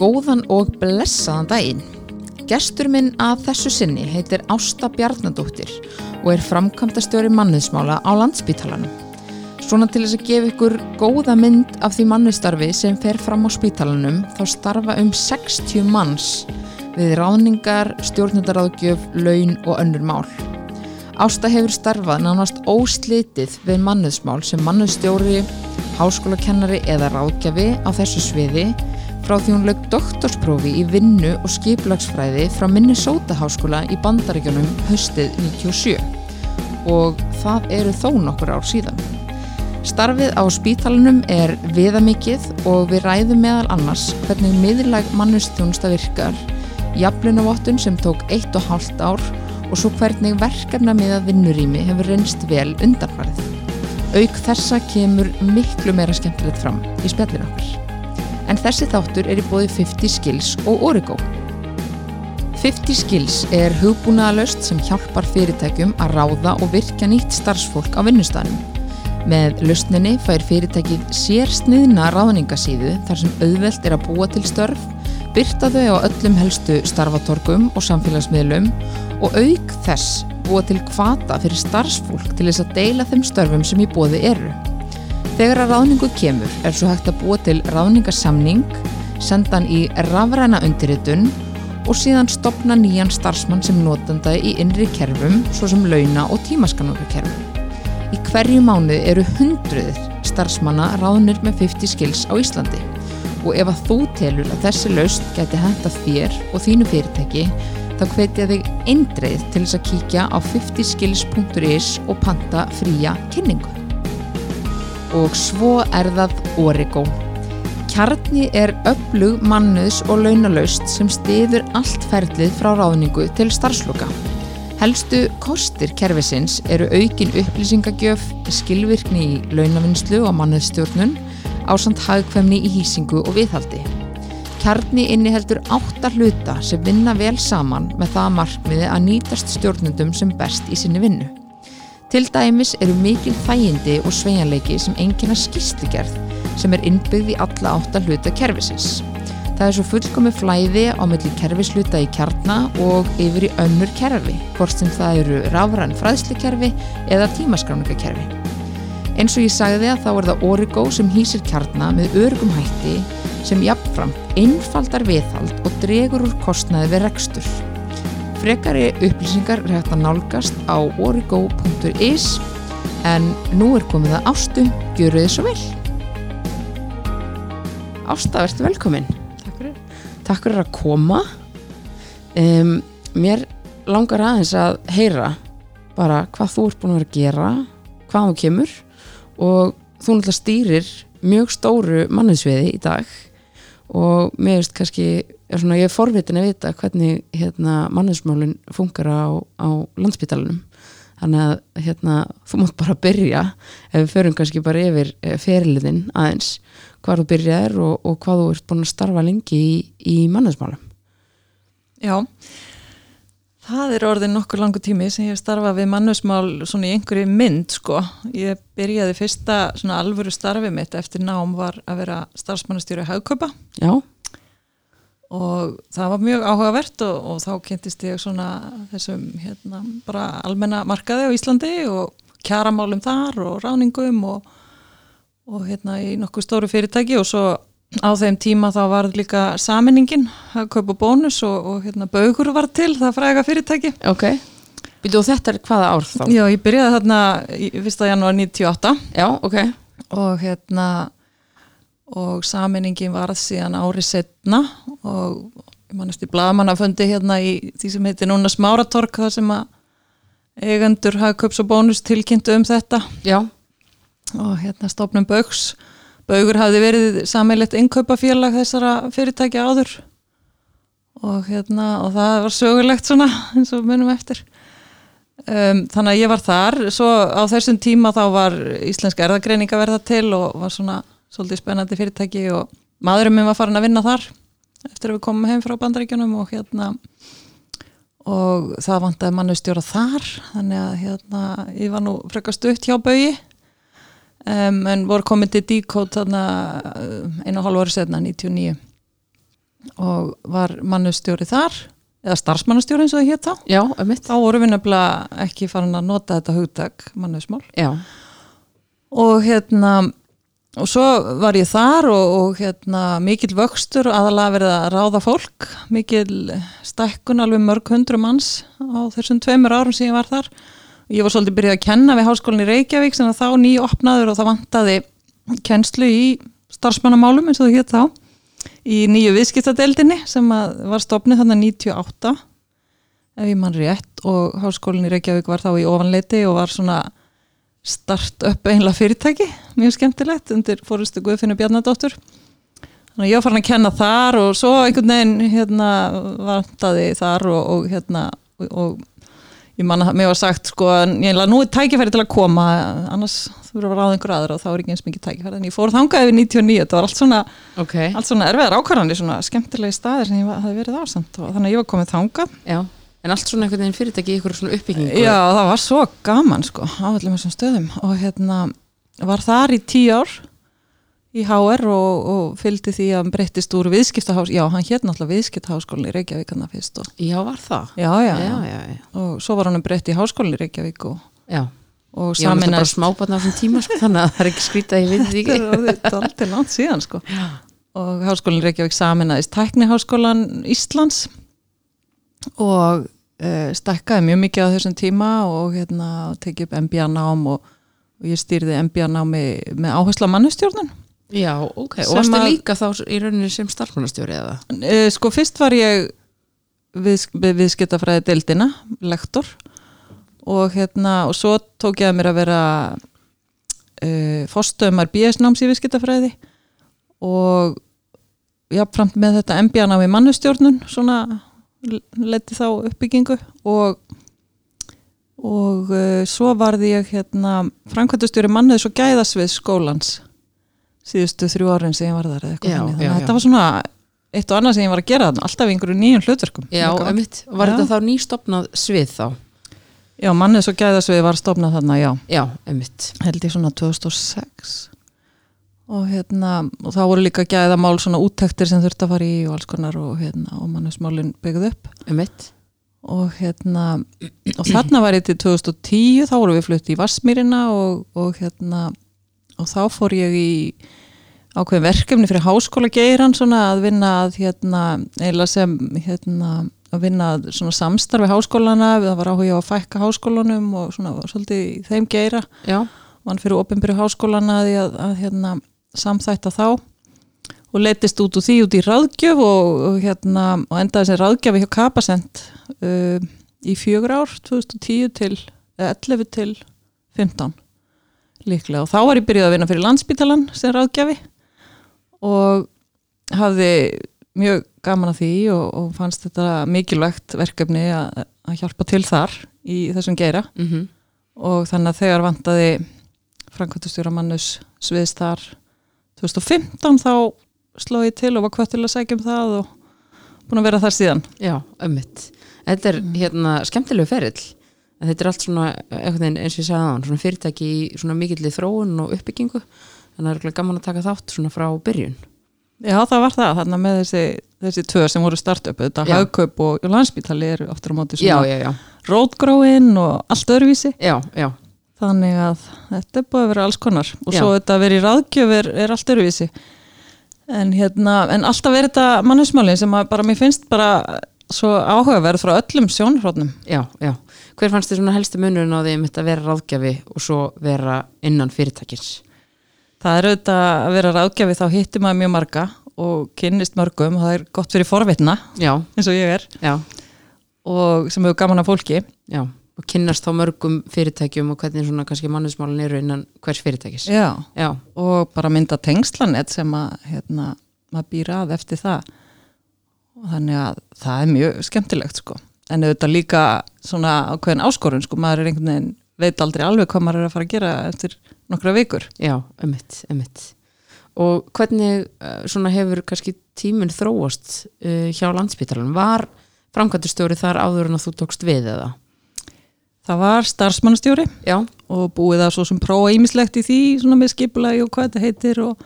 Góðan og blessaðan daginn. Gestur minn að þessu sinni heitir Ásta Bjarnadóttir og er framkvæmdastjóri manniðsmála á landsbítalanum. Svona til þess að gefa ykkur góða mynd af því manniðstarfi sem fer fram á spítalanum þá starfa um 60 manns við ráðningar, stjórnundaráðgjöf, laun og önnur mál. Ásta hefur starfað nánast óslitið við manniðsmál sem manniðstjóri, háskólakennari eða ráðgjafi á þessu sviði frá því hún lög doktorsprófi í vinnu og skiplagsfræði frá Minnesota háskóla í bandaríkjónum höstið 97 og það eru þó nokkur ár síðan. Starfið á spítalunum er viðamikið og við ræðum meðal annars hvernig miðlæg mannustjónusta virkar, jaflunavottun sem tók eitt og hálft ár og svo hvernig verkefna miðað vinnurými hefur reynst vel undanfarið. Auk þessa kemur miklu meira skemmtilegt fram í spjallin okkar en þessi þáttur er í bóði 50 Skills og Origo. 50 Skills er hugbúnaðalöst sem hjálpar fyrirtækjum að ráða og virka nýtt starfsfólk á vinnustanum. Með lausninni fær fyrirtækið sér sniðna ráðningasíðu þar sem auðvelt er að búa til störf, byrta þau á öllum helstu starfatorgum og samfélagsmiðlum og auk þess búa til kvata fyrir starfsfólk til þess að deila þeim störfum sem í bóði eru. Þegar að ráðningu kemur er svo hægt að búa til ráðningasamning, senda hann í rafræna undirritun og síðan stopna nýjan starfsmann sem notanda í innri kerfum svo sem launa og tímaskanungakerfum. Í hverju mánu eru hundruðir starfsmanna ráðnir með 50 skills á Íslandi og ef að þú telur að þessi laust geti henda þér og þínu fyrirtæki þá hvetja þig eindreið til þess að kíkja á 50skills.is og panta fría kynningu og svo er það Origo. Kjarni er öflug mannuðs og launalaust sem stiður allt ferlið frá ráðningu til starfsloka. Helstu kostir kerfisins eru aukin upplýsingagjöf, skilvirkni í launavinnslu og mannuðstjórnun, ásand hagkvæmni í hýsingu og viðhaldi. Kjarni inniheldur átta hluta sem vinna vel saman með það markmiði að nýtast stjórnundum sem best í sinni vinnu. Til dæmis eru mikil þægindi og sveianleiki sem engina skýrslugerð sem er innbyggð í alla átta hluta kerfisins. Það er svo fullkomi flæði á melli kerfisluta í kjarna og yfir í önnur kerfi, hvort sem það eru rafræn fræðslukerfi eða tímaskráningakerfi. Eins og ég sagði að þá er það Origo sem hýsir kjarna með örgum hætti sem jafnframt einfaldar viðhald og dregur úr kostnaði við rekstur. Frekari upplýsingar er hægt að nálgast á origo.is en nú er komið að Ástu, gjöru þið svo vel. Ásta, verður velkomin. Takk fyrir. Takk fyrir að koma. Um, mér langar aðeins að heyra bara hvað þú ert búin að vera að gera, hvað þú kemur og þú náttúrulega stýrir mjög stóru manninsviði í dag og mér veist kannski er svona, ég er forvitin að vita hvernig hérna, manninsmálun funkar á, á landsbytalanum þannig að hérna, þú mátt bara byrja ef við förum kannski bara yfir feriliðin aðeins. Hvað þú byrjaðir og, og hvað þú ert búin að starfa lengi í, í manninsmálum Já, það er orðin nokkur langu tími sem ég hef starfað við mannusmál svona í einhverju mynd sko. Ég byrjaði fyrsta svona alvöru starfið mitt eftir nám var að vera starfsmannastjóri haugköpa Já, og það var mjög áhugavert og, og þá kynntist ég svona þessum hérna bara almenna markaði á Íslandi og kjaramálum þar og ráningum og, og hérna í nokkuð stóru fyrirtæki og svo á þeim tíma þá var líka saminningin að kaupa bónus og, og hérna baugur var til það fræga fyrirtæki ok og þetta hvaða ár þá? Já, ég byrjaði þarna í 1. janúar 98 Já, ok og hérna og saminningin var síðan ári setna og mannast í bladamannafundi hérna í því sem heitir núna Smáratork þar sem að eigendur hafa kaups og bónus tilkynntu um þetta. Já, og hérna stofnum Baugs. Baugur hafði verið sammeilegt innkaupafélag þessara fyrirtækja áður. Og hérna og það var sögulegt svona eins og munum eftir. Um, þannig að ég var þar. Svo á þessum tíma þá var Íslensk erðagreining að verða til og var svona svolítið spennandi fyrirtæki og maðurinn minn var farin að vinna þar eftir að við komum heim frá bandaríkjunum og hérna og það vantaði mannustjóra þar þannig að hérna ég var nú frekar stutt hjá Baugi um, en voru komið til Decode þarna einu og hálf ári setna, 99 og var mannustjóri þar eða starfsmannustjóri eins og það hétt þá. Já, ömmitt. þá vorum við nefnilega ekki farin að nota þetta hugtak mannusmál Já, og hérna og svo var ég þar og, og hérna mikill vöxtur aðalega verið að ráða fólk mikill stækkun alveg mörg hundru manns á þessum tveimur árum sem ég var þar. Ég var svolítið byrjuð að kenna við háskólinni Reykjavík sem þá nýjopnaður og það vantaði kennslu í starfsmannamálum eins og það hétt þá í nýju viðskiptadeildinni sem var stopnið þannig 98 ef ég mann rétt. Og háskólinni Reykjavík var þá í ofanleiti og var svona start-up einlega fyrirtæki mjög skemmtilegt undir fórustu Guðfinnu Bjarnadóttur. Þannig að ég var farin að kenna þar og svo einhvern veginn hérna vantaði þar og, og hérna og, og ég man að mér var sagt sko að nú er tækifæri til að koma annars þú verður að ráða einhver aðra og þá er ekki eins mikið tækifæri. En ég fór þangað yfir 99 þetta var allt svona, ok. allt svona erfiðar ákvarðanir svona skemmtilegi staðir sem ég var, hafði verið og þannig að ég var komið þangað. Já, en allt svona einhvern veginn fyrirtæki í ykkur svona uppbyggingu. Já, það var svo gaman sko á öllum þessum stöðum og hérna var þar í tíu ár í HR og, og fylgdi því að hann breyttist úr viðskiptahás já, hann hétt náttúrulega viðskiptaháskólinni í Reykjavík hann að fyrst og Já, var það? já, já, já, já, já. og svo var hann breytt í háskólinni í Reykjavík og, já. og Ég var náttúrulega bara smábarn á þessum tíma, sko, þannig að það er ekki skrítið ég veit því þetta ekki. er aldrei langt síðan sko og háskólinni í Reykjavík saminaðist tækniháskólan Íslands og uh, stakkaði mjög mikið á þessum tíma og hérna tekið upp MBA nám og, og ég stýrði MBA námi með áherslu á mannustjórnun Já, ok. Og varstu líka þá í rauninni sem starfmannastjóri eða? uh, sko fyrst var ég við, við viðskiptafræði deildina lektor og hérna og svo tók ég að mér að vera uh, fórstöðumar BS náms í viðskiptafræði og jafnframt með þetta MBA nám í mannustjórnun svona leti þá uppbyggingu og og uh, svo varði ég hérna framkvæmtastjóri mannuðs og gæðasvið skólans síðustu þrjú árin sem ég var þar eitthvað Já, þannig, já, að já. þetta var svona eitt og annað sem ég var að gera alltaf einhverju nýjum hlutverkum Já, einmitt. Var Já. þetta þá nýstopnað svið þá? já mannuðs og gæðasvið var stofnað þarna, já Já, einmitt. held ég svona 2006 og hérna og þá voru líka gæðamál svona úttektir sem þurfti að fara í og alls konar og hérna og mannuðsmálin byggð upp. Einmitt. og hérna og þarna var ég til 2010 þá vorum við flutt í Vassmýrina og, og hérna og þá fór ég í ákveðin verkefni fyrir háskóla geiran svona að vinna að hérna eila sem hérna að vinna svona samstarfi háskólana það var áhuga á að fækka háskólanum og svona svolítið þeim geira. Já, vann fyrir opinbyrju háskólana að, að hérna samþætta þá og leittist út úr því út í ráðgjöf og, hérna og endaði sem ráðgjöfi hjá Kapasend uh, í fjögur ár 2010 til eða 11 til 15 líklega og þá var ég byrjuð að vinna fyrir landsbítalan sem ráðgjöfi og hafði mjög gaman að því og, og fannst þetta mikilvægt verkefni að, að hjálpa til þar í þessum geira mhm. og þannig að þegar vantaði framkvæmtastjóra mannus sviðst þar 2015 þá sló ég til og var hvað til að segja um það og búin að vera þar síðan Já, ömmit. Þetta er hérna skemmtilegu ferill. En þetta er allt svona, eins og ég sagði á svona fyrirtæki í svona mikilli þróun og uppbyggingu. Þannig að það er örugglega gaman að taka þátt svona frá byrjun. Já, það var það, þannig að með þessi, þessi tvö sem voru startup, þetta hagkaup og, landsbítali eru aftur á móti svona rótgróin og allt öðruvísi Já, já. Þannig að þetta er búið að vera alls konar og Já. svo þetta að vera í ráðgjöf er, er allt öðruvísi en hérna, en alltaf er þetta mannusmálin sem að bara mér finnst bara svo áhugaverð frá öllum sjónhrótnum Já, já. Hver fannst þið svona helstu munurinn á því um þetta að vera ráðgjafi og svo vera innan fyrirtækis? Það er auðvitað að vera ráðgjafi þá hittir maður mjög marga og kynnist mörgum og það er gott fyrir forvitna Já, eins og ég er já, og sem hefur gaman af fólki já. Og kynnast þá mörgum fyrirtækjum og hvernig svona kannski mannismálin eru innan hvers fyrirtækis. Já, Já, og bara mynda tengslanett sem að hérna, maður býr að eftir það og þannig að það er mjög skemmtilegt sko en auðvitað líka svona ákveðin áskorun sko, maður er einhvern veginn veit aldrei alveg hvað maður er að fara að gera eftir nokkra vikur já, ömmit, ömmit. Og hvernig uh, svona hefur kannski tíminn þróast uh, hjá landsbytalanum? Var framkvæmtustjóri þar áður en að þú tókst við eða? Það var starfsmannstjóri Já, og búið að svo sem prófa ímislegt í því svona með skipulagi og hvað þetta heitir og,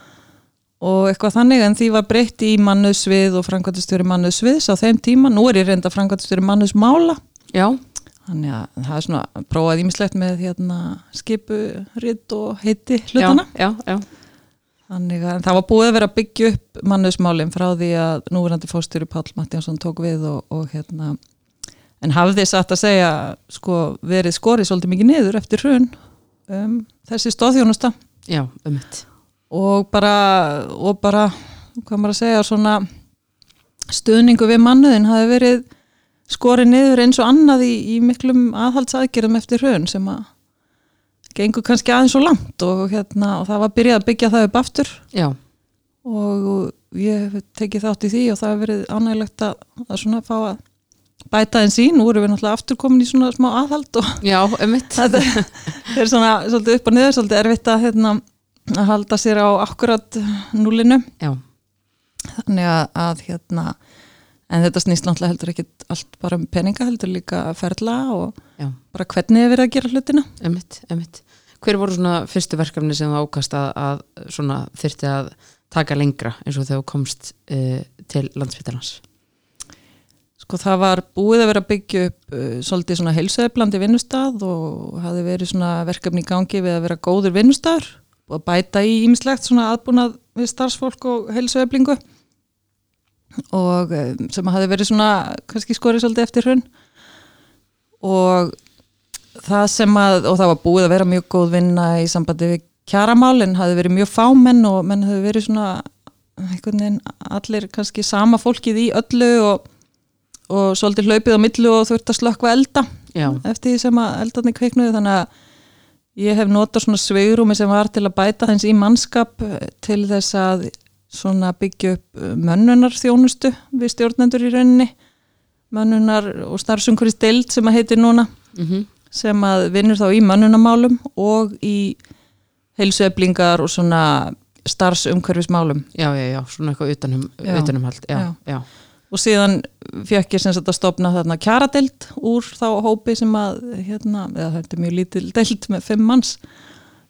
og eitthvað þannig. En því var breytt í mannuðsvið og framkvæmtastjóri mannuðsviðs á þeim tíma, nú er ég reynda framkvæmtastjóri mannuðsmála Já, þannig að það er svona prófað ímislegt með hérna skipu, ritt og heiti hlutana já, já, já. þannig að það var búið að vera að byggja upp mannuðsmálinn frá því að núverandi fórstjóri Páll Mattiansson tók við og, og hérna en hafði satt að segja sko verið skorið svolítið mikið niður eftir hrun um, þessi stóðþjónusta Já, um mitt. og bara, og bara hvað maður að segja, svona stuðningu við mannuðin hafi verið skorið niður eins og annað í, í miklum aðhaldsaðgerðum eftir hrun sem að gengur kannski aðeins og langt og, hérna, og það var byrjað að byggja það upp aftur. Já, og ég hef tekið þátt í því og það hefur verið ánægilegt að, að svona fá að bæta þeim sín, nú erum við náttúrulega aftur komin í svona smá aðhald og já, þetta er svona svolítið upp og niður, svolítið erfitt að, hérna, að halda sér á akkurat núlinu Já, þannig að, að hérna en þetta snýst náttúrulega heldur ekki allt bara um peninga heldur líka ferla og já, bara hvernig er verið að gera hlutina. Um mitt, um mitt. Hver voru svona fyrstu verkefni sem það ákast að, að svona þyrfti að taka lengra eins og þegar þú komst uh, til landsbytarnas? Sko það var búið að vera að byggja upp uh, svolítið svona heilsueflandi vinnustad og hafi verið svona verkefni í gangi við að vera góður vinnustadur og að bæta í ímislegt svona aðbúnað við starfsfólk og heilsueflingu. Og um, sem hafi verið svona kannski skorið svolítið eftir hrun. Og það sem að, og það var búið að vera mjög góð vinna í sambandi við kjaramál en hafi verið mjög fámenn og menn hafi verið svona einhvern veginn allir kannski sama fólkið í öllu og, og svolítið hlaupið á millu og þurft að slökka elda Já, eftir því sem að eldarnir kveiknuðu þannig að ég hef notað svona sveigrúmi sem var til að bæta þess í mannskap eh, til þess að svona byggja upp mönnunar þjónustu við stjórnendur í rauninni. Mönnunar og starfsumhverfis deild sem að heitir núna mm sem að vinnur þá í mönnunamálum og í heilsueflingar og svona starfsumhverfismálum. Já, já, já, svona eitthvað utanum, utanumhald. Já, já, já. Og síðan fekk ég sem sagt að stopna þarna kjaradeild úr þá hópi sem að hérna, eða þetta er mjög lítil deild með fimm manns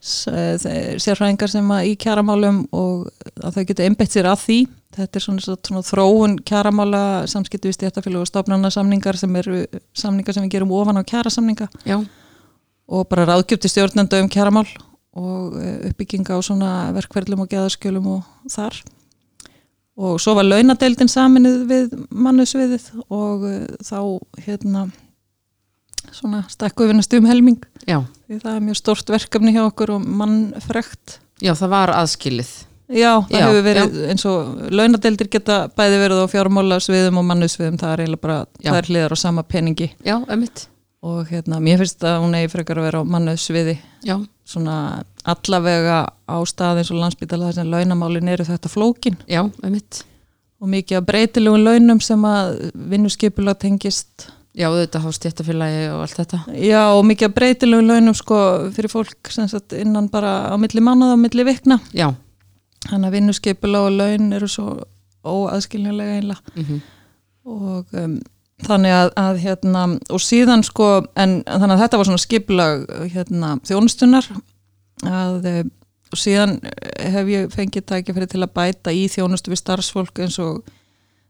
þeir- sérfræðingar sem að í kjaramálum og að þau geta einbeitt sér að því. Þetta er svona, svona, svona þróun kjaramála samskipti við stjættafélag og stofnana samningar sem eru samningar sem við gerum ofan á kjarasamninga. Já, og bara ráðgjöpti stjórnenda um kjaramál og eh, uppbygginga á svona verkverðlum og geðarskjölum og þar og svo var launadeildin saminuð við mannusviðið og eh, þá hérna svona stakku við næstu um helming já, því það er mjög stort verkefni hjá okkur og mannfrekt já, það var aðskilið. Já, það Já, hefur verið eins og launadeildir geta bæði verið á fjármála sviðum og mannusviðum, það er eiginlega bara Já. það er hliðar á sama peningi Já, um mitt. Og hérna, mér finnst að hún eigi frekar að vera á mannusviði Já, svona allavega á stað eins og landsbytala þar sem launamálin eru þetta flókin. Já, og mikið af breytilegum launum sem að vinnuskipulag tengist. Já, þetta hafa stjættafélagi og allt þetta. já og mikið af breytilegum launum sko fyrir fólk sagt innan bara á milli mannað á milli vikna. Já, þannig að vinnuskipulag og laun eru svo óaðskiljanlega einlega mm og um, þannig að, að hérna, og síðan sko en þannig að þetta var svona skipulag hérna, þjónustunar að um, og síðan hef ég fengið tækifæri til að bæta í þjónustu við starfsfólk eins og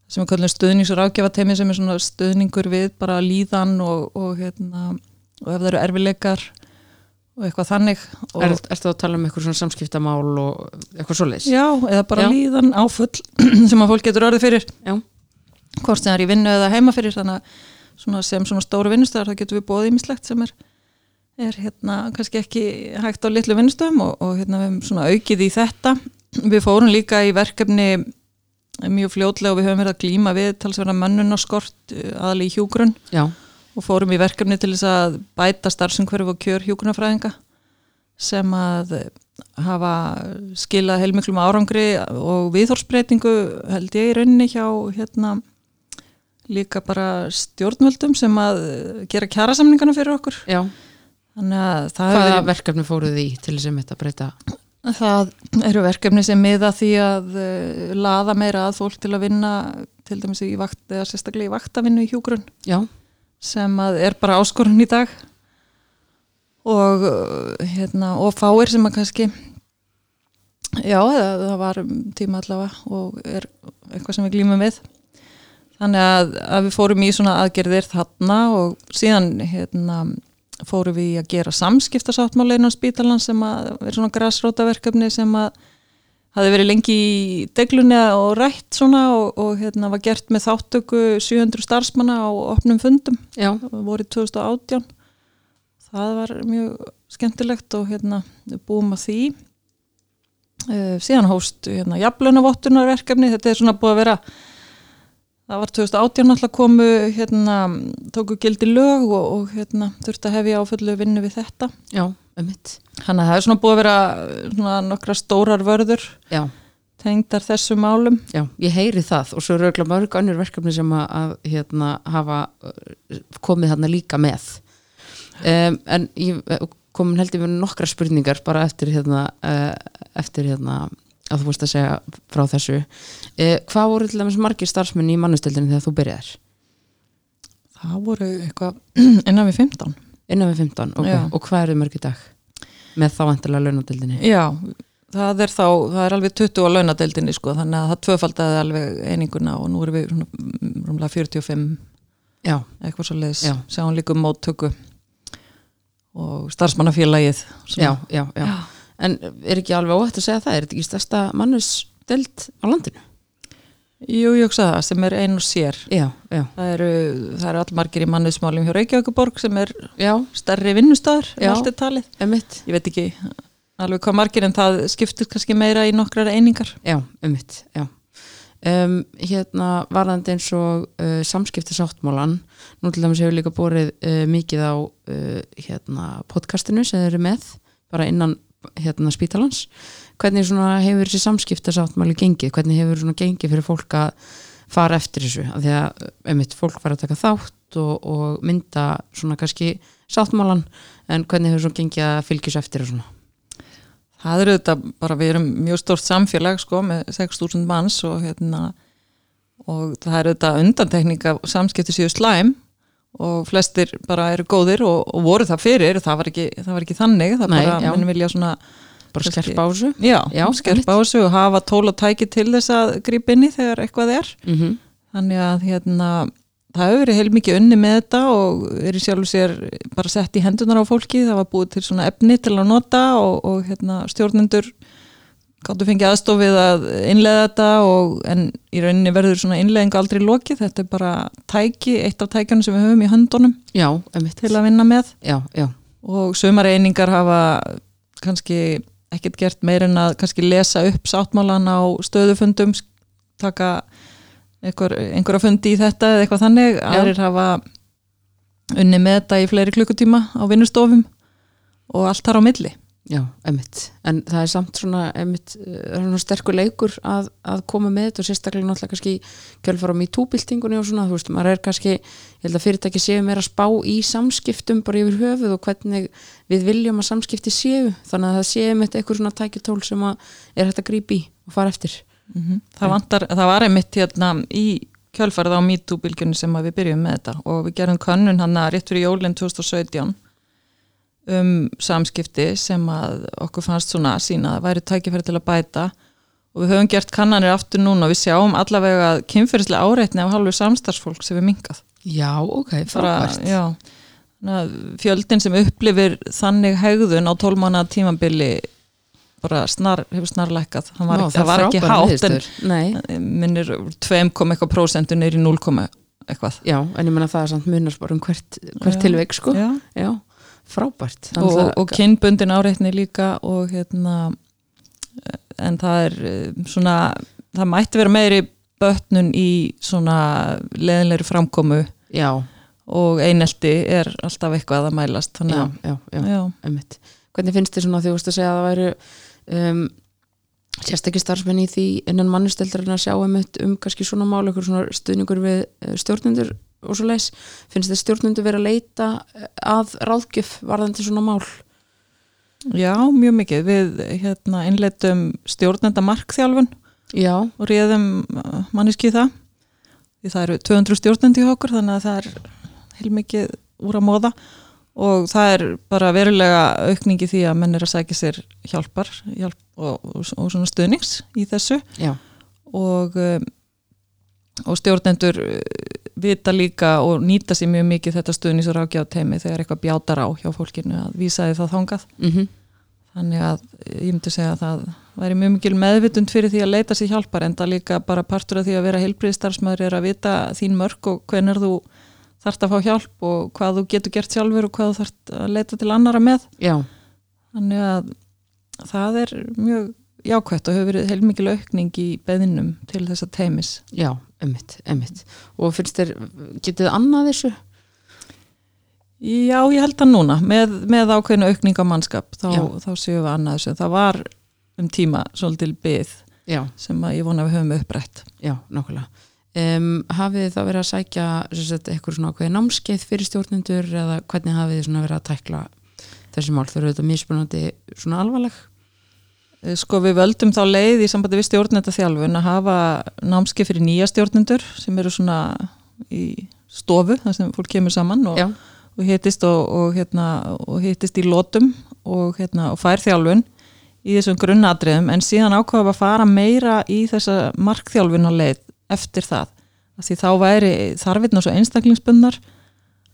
sem við kallum stuðnings- og ráðgjafatemi sem er svona stuðningur við bara líðan og, og hérna og ef það eru erfileikar og eitthvað þannig og, er, ertu að tala um eitthvað svona samskiptamál og eitthvað svoleiðis? Já, eða bara Já. líðan áfull sem að fólk getur orðið fyrir Já, hvort sem það er í vinnu eða heima fyrir þannig að svona sem svona stóru vinnustöðar þá getum við bóðið ímislegt sem er, er hérna kannski ekki hægt á litlu vinnustöðum og, og hérna við höfum svona aukið í þetta. Við fórum líka í verkefni mjög fljótlega og við höfum verið að glíma við talsverða mönnunarskort aðli í hjúgrunn já, og fórum í verkefni til þess að bæta starfsumhverf og kjör hjúgrunafræðinga sem að hafa skilað heilmiklum árangri og viðhorsbreytingu held ég í rauninni hjá hérna líka bara stjórnvöldum sem að gera kjærasamningana fyrir okkur já. þannig að það, Hvaða verið, verkefni fóruð í til þess að þetta breyta? það eru verkefni sem miða því að uh, laða meira að fólk til að vinna til dæmis í vakt eða sérstaklega í vaktavinnu í hjúgrunn Já, sem að er bara áskorun í dag og uh, hérna og fáir sem að kannski Já, það, það var um tíma allavega og er eitthvað sem við glýmum við. Þannig að, að við fórum í svona aðgerðir þarna og síðan hérna, fórum við að gera samskiptasáttmáleinu á spítalan sem að er svona græsrótaverkefni sem að hafi verið lengi í deglunni og rætt svona og, og hérna var gert með þáttöku 700 starfsmanna á opnum fundum. Já, voru 2018 það var mjög skemmtilegt og hérna búum að því. Uh, síðan hóst hérna jaflunavottunarverkefni þetta er svona búið að vera það var 2018 alltaf komu hérna tóku gildi lög og, og hérna þurfti að hefja áföllu vinnu við þetta já, um mitt. Þannig að það er svona búið að vera svona nokkra stórar vörður Já, tengdar þessu málum. já, ég heyri það og svo eru örugglega mörg önnur verkefni sem að, að hérna, hafa uh, komið þarna líka með. Um, en ég komin held ég með nokkra spurningar bara eftir hérna, uh, eftir hérna að þú vorst að segja frá þessu. Uh, hvað voru til dæmis margir starfsmenn í mannustildinu þegar þú byrjaðir? Það voru eitthvað innan við 15. Innan við 15, ok. Já. Og hvað eru mörg í dag? Með þá vantilega launatildinni? Já, það er þá, það er alveg 20 á launadeildinni sko, þannig að það tvöfaldaði alveg eininguna og nú erum við mm, rúmlega 45 Já, eitthvað svo leiðis, Já. sjáum líka um móttöku og starfsmannafélagið. sem- já, já, já. En er ekki alveg óhætt að segja það? Er þetta ekki stærsta mannusdeld á landinu? Jú, ég hugsa það, sem er ein og sér. Já, já. Það eru, eru allmargir í manniðsmálum hjá Reykjavíkuborg sem er Já, stærri vinnustæður, Já. allt er talið. emitt. ég veit ekki alveg hvað margir en það skiptir kannski meira í nokkrar einingar Já, emitt, já. Um, hérna varðandi eins og uh, samskipti sáttmálan nú til dæmis hefur líka borið uh, mikið á uh, hérna podcastinu sem þeir eru með bara innan hérna spítalans. Hvernig hefur þessi samskipta sáttmáli gengið, hvernig hefur svona gengið fyrir fólk að fara eftir þessu? Af því að einmitt fólk fara að taka þátt og, og mynda svona kannski sáttmálan en hvernig hefur svona gengið að fylgjus eftir svona? Það eru þetta bara, við erum mjög stórt samfélag sko með 6.000 manns og hérna og það eru þetta undantekning af samskipti síðu slæm og flestir bara eru góðir og, og voru það fyrir, það var ekki, það var ekki þannig, það Nei, bara, já. minn vilja svona bara skerpa á þessu já, Já, skerpa á þessu og hafa tól og tæki til þess að grípa inn í þegar eitthvað er mm Þannig að hérna, það hefur verið heilmikið unni með þetta og er í sjálfu sér bara sett í hendunar á fólki. Það var búið til svona efni til að nota og, og hérna, stjórnendur gáttu fengið aðstofið að innlega þetta og, en í rauninni verður svona innlegging aldrei lokið. Þetta er bara tæki, eitt af tækjanum sem við höfum í höndunum Já, til að vinna með. Já, já, og sumar einingar hafa kannski ekkert gert meir en að kannski lesa upp sáttmálan á stöðufundum taka einhver, einhverja fundi í þetta eða eitthvað þannig, aðrir hafa unni með þetta í fleiri klukkutíma á vinnustofum og allt þar á milli já, emitt en það er samt svona, emitt svona sterkur leikur að, að koma með þetta og sérstaklega náttúrulega kannski kjölfara á MeToo-byltingunni og svona, þú veist, maður er kannski ég held að fyrirtæki séu meira spá í samskiptum bara yfir höfuð og hvernig við viljum að samskipti séu. Þannig að það séu emitt eitthvað svona tækjutól sem er hægt að grípa í og fara eftir. Það, vantar, það var einmitt hérna í kjölfarið á MeToo-bylgjunni sem við byrjum með þetta og við gerum könnun hann að rétt fyrir jólinn 2017 um samskipti sem að okkur fannst svona sína að væri tækifæri til að bæta. Og við höfum gert kannanir aftur núna og við sjáum allavega að kynferðislega áreitni af halvu samstarfsfólk sem við mingað Já, ok, frábært. já, fjöldin sem upplifir þannig hegðun á tólmána tímabili bara snar, hefur snarlækkað. Það var, Vá, ekki, það var ekki hátt en minnir 2, eitthvað prósentu neyri 0, eitthvað. Já, en ég menna það er samt munar bara um hvert, hvert tilveik sko. Já. Já, frábært og, og, og kynbundin áreitni líka og hérna en það er eh, svona það mætti vera meiri bötnun í svona leðinleiri framkomu Já, og einelti er alltaf eitthvað að mælast já, þannig að já, já, já. einmitt. Hvernig finnst þér svona því þú veist að segja að það væru um, sérstakki starfsmenn í því innan mannusteldur að sjá einmitt um kannski svona mál, eitthvað svona stuðningur við eh, stjórnendur og svo leis finnst þér stjórnendur vera að leita eh, að ráðgjöf varðandi svona mál? Já, mjög mikið. Við hérna innleitum stjórnenda markþjálfun Já, og réðum manniski það. Því það eru 200 stjórnendi hjá okkur þannig að það er heilmikið úr að móða og það er bara verulega aukningi því að menn er að sækja sér hjálpar hjálp og, og, og svona stuðnings í þessu. Já, og, um, og stjórnendur uh, vita líka og nýta sér mjög mikið þetta stuðnings og rákjáð teimi þegar eitthvað bjátar á hjá fólkinu að vísaði það þangað. Mm þannig að ég myndi segja að það væri mjög mikil meðvitund fyrir því að leita sér hjálpar en það líka bara partur af því að vera heilbriðstarfsmæður er að vita þín mörg og hvenar þú þarft að fá hjálp og hvað þú getur gert sjálfur og hvað þú þarft að leita til annara með. Já, þannig að það er mjög jákvætt og hefur verið heilmikil aukning í beðinum til þessa teimis já, emmitt, emmitt og finnst þér, getið annað þessu? Já, ég held það núna. Með, með ákveðinu aukning á mannskap þá, þá séum við annað þessu. Það var um tíma svolítil Já, sem að ég vona að við höfum upprætt. Já, nákvæmlega. Um, Hafið þá verið að sækja sagt, eitthvað svona ákveði námskeið fyrir stjórnendur eða hvernig hafið þið verið að tækla þessi mál, þau eru þetta mismunandi svona alvarleg? Eh, Sko við völdum þá leið í sambandi við stjórnenda þjálfun að hafa námskeið fyrir nýja stjórnendur sem eru svona í stofu þar sem fólk kemur saman og, og hittist og, og, hérna, og hittist í lótum og, hérna, og fær þjálfun í þessum grunnatriðum. En síðan ákvaða að fara meira í þessa markþjálfun á leið eftir það. Því þá væri þarfirna svo einstaklingsbundnar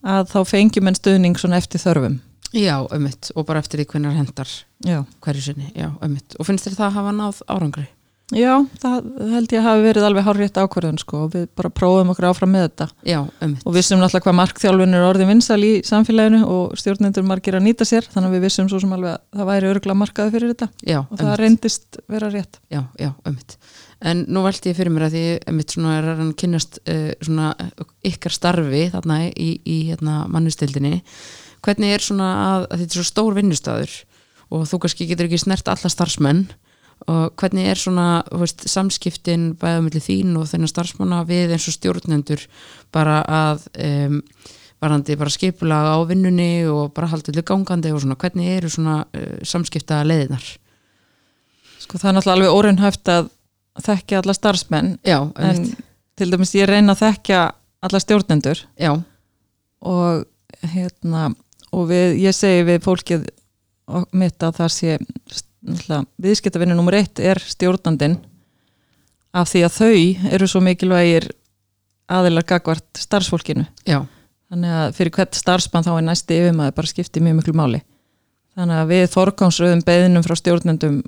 að þá fengjum en stuðning svona eftir þörfum já, emmitt og bara eftir því hvernig hendar Já, hverju sinni, já, emmitt og finnst þér það að hafa náð árangri? Já það held ég að hafi verið alveg hárrétt ákvörðun sko og við bara prófum okkur áfram með þetta. Já, og vissum náttúrulega hvað markþjálfun er orðin vinsal í samfélaginu og stjórnendur margir að nýta sér þannig að við vissum svo sem alveg að það væri örgulega markaði fyrir þetta. Já, og það reyndist vera rétt. Já, já, ömmit en nú velti ég fyrir mér að því ömmit svona er hann kynnast uh, svona ykkar starfi þarna í, í hérna, mannustildinni hvernig er svona að, að þetta er svo stór vinnustæður og þú kannski getur ekki snert alla starfsmenn og hvernig er svona veist, samskiptin bæða milli þín og þennan starfsmanna við eins og stjórnendur bara að um, varandi bara skipulega á vinnunni og bara haldið til gangandi og svona hvernig eru svona uh, samskipta leiðinar Sko það er náttúrulega alveg óraunhæft að þekkja alla starfsmenn. Já, en til dæmis ég reyna að þekkja alla stjórnendur. Já, og hérna og við, ég segi við fólkið mitt að það sé viðskiptavinnu nummer eitt er stjórnandin af því að þau eru svo mikilvægir aðilar gagvart starfsfólkinu. Já, þannig að fyrir hvert starfsmann þá er næsti yfirmaður bara skipti mjög miklu máli. Þannig að við forgámsröðum beðinum frá stjórnendum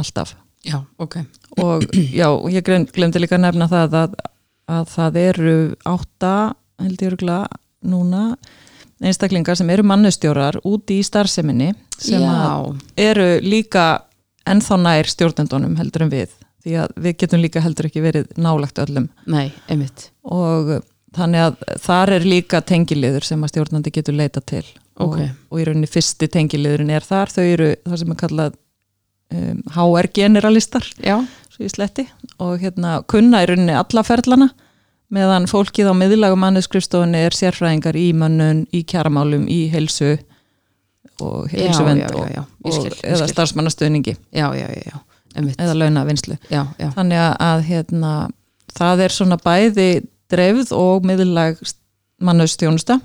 alltaf. Já, ok. Og já, ég glem- glemdi líka að nefna það að, að það eru átta, held ég örgulega núna, einstaklingar sem eru mannustjórar úti í starfseminni sem eru líka ennþá nær stjórnendunum heldur en við því að við getum líka heldur ekki verið nálagt öllum. Nei, einmitt. Og þannig að þar er líka tengiliður sem að stjórnandi getur leita til. Ok. og, og í rauninni fyrsti tengiliðurinn er þar, þau eru það sem er kallað um, HR generalistar Já, svo í sletti. Og hérna kunna í rauninni alla ferlana meðan fólkið á miðlagum mannuskrifstofunni er sérfræðingar í mönnun, í kjaramálum, í helsu og helsuvend og, eða einmitt. Eða já, Þannig að, hérna, það er svona bæði dreifð og miðlag mannustjónusta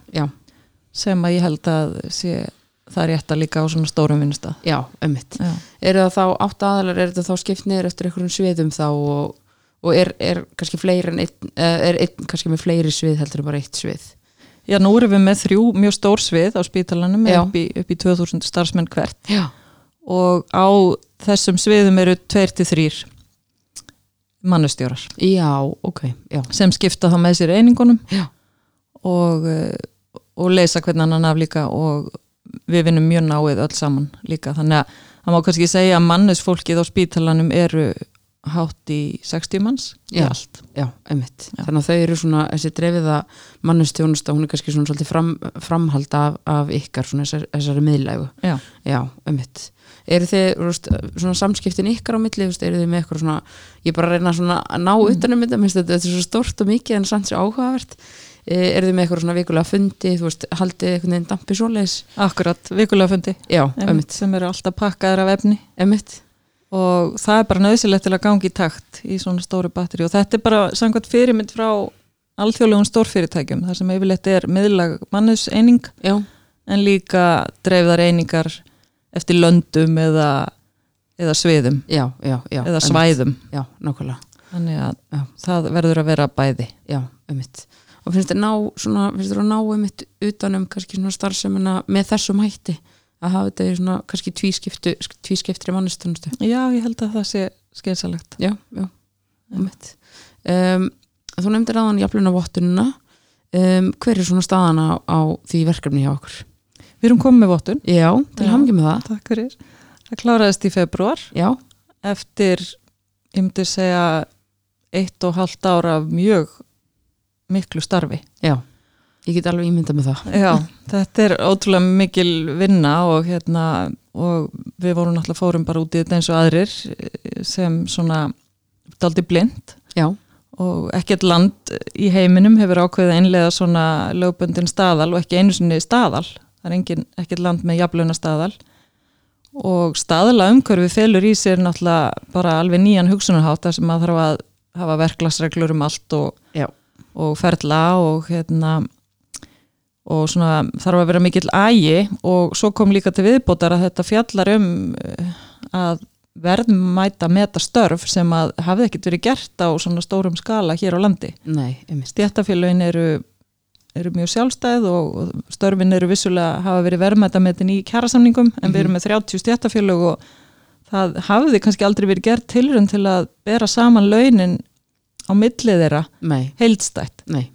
sem að ég held að sé það er rétt að líka á svona stórum vinnustaf. já, einmitt. Já. Eru það þá átt aðalar, er þetta þá skipt niður eftir einhverjum sviðum þá og, og er, er kannski fleiri en einn, eh, er einn kannski með fleiri svið heldur en bara eitt svið? Já, nú erum við með þrjú mjög stór svið á spítalanum upp í, upp í 2000 starfsmenn hvert. Já, og á þessum sviðum eru tveir til þrýr mannustjórar já, ok, já, sem skipta þá með sér einingunum og, eh, og leysa hvernig annan af líka og við vinnum mjög náið öll saman líka. Þannig að það má kannski segja að mannusfólkið á spítalanum eru hátt í 60 manns Já. allt. já, einmitt. Já. Þannig að þau eru svona, þessi dreifiða mannustjónusta, hún er kannski svona svolítið fram, framhald af, af ykkar svona þessar, þessari miðlægu. Já. Já, einmitt. Eru þið, veist, svona samskiptin ykkar á milli, eru þið með eitthvað svona ég bara reyna svona að ná utanum þetta, minnst þetta, er svo stórt og mikið en svo áhugavert. Eh, eru þið með eitthvað svona vikulega fundi, þú veist, haldið einhvern veginn dampi svoleiðis? Akkurat, vikulega fundi. Já, einmitt, einmitt, sem eru alltaf pakkaðir af efni. Einmitt og það er bara nöðsilegt til að gangi í takt í svona stóru batteri og þetta er bara samkvæmt fyrirmynd frá alþjóðlegum stórfyrirtækjum þar sem yfirleitt er miðlag mannuseining en líka dreifðar einingar eftir löndum eða, eða sviðum. Já, já, já eða svæðum. Já, nákvæmlega, þannig að það verður að vera bæði. Já, einmitt. Og finnst þér ná, að ná einmitt utanum kannski svona starfsemina með þessum hætti að hafa þetta í svona kannski tvískiptu, tvískiptri mannistunstu Já, ég held að það sé skeinsalegt Já, já, einmitt. Um, Þú nefndir aðan jafnluna vottununa um, hver er svona staðan á, á því verkefni hjá okkur? Við erum komið með vottun. Já, til hamngi með það. Takk fyrir. Það kláraðist í februar Já, eftir, ég myndi segja eitt og halvt ára af mjög miklu starfi. Já, ég get alveg ímynda með það. Já, þetta er ótrúlega mikil vinna og hérna og við vorum náttúrulega fórum bara út í þetta eins og aðrir eh, sem svona daldi blind. Já, og ekkert land í heiminum hefur ákveðið að innlega svona lögbundin staðal og ekki einu sinni staðal. Það er engin, ekkert land með jafnlauna staðal og staðala umhverfi felur í sér náttúrulega bara alveg nýjan hugsunarhátt þar sem maður þarf að hafa verklagsreglur um allt og, og ferla og hérna og svona þarf að vera mikill ægi og svo kom líka til viðbótar að þetta fjallar um eh, að verðmæta meta störf sem að hafði ekkert verið gert á svona stórum skala hér á landi. nei, einmitt. Stjættafélögin eru, eru mjög sjálfstæð og störfin eru vissulega hafa verið verðmæta metin í kjærasamningum en við erum með 30 stjættafélög og það hafði kannski aldrei verið gert tilrun til að bera saman launin á millið þeirra Nei, heildstætt. Nei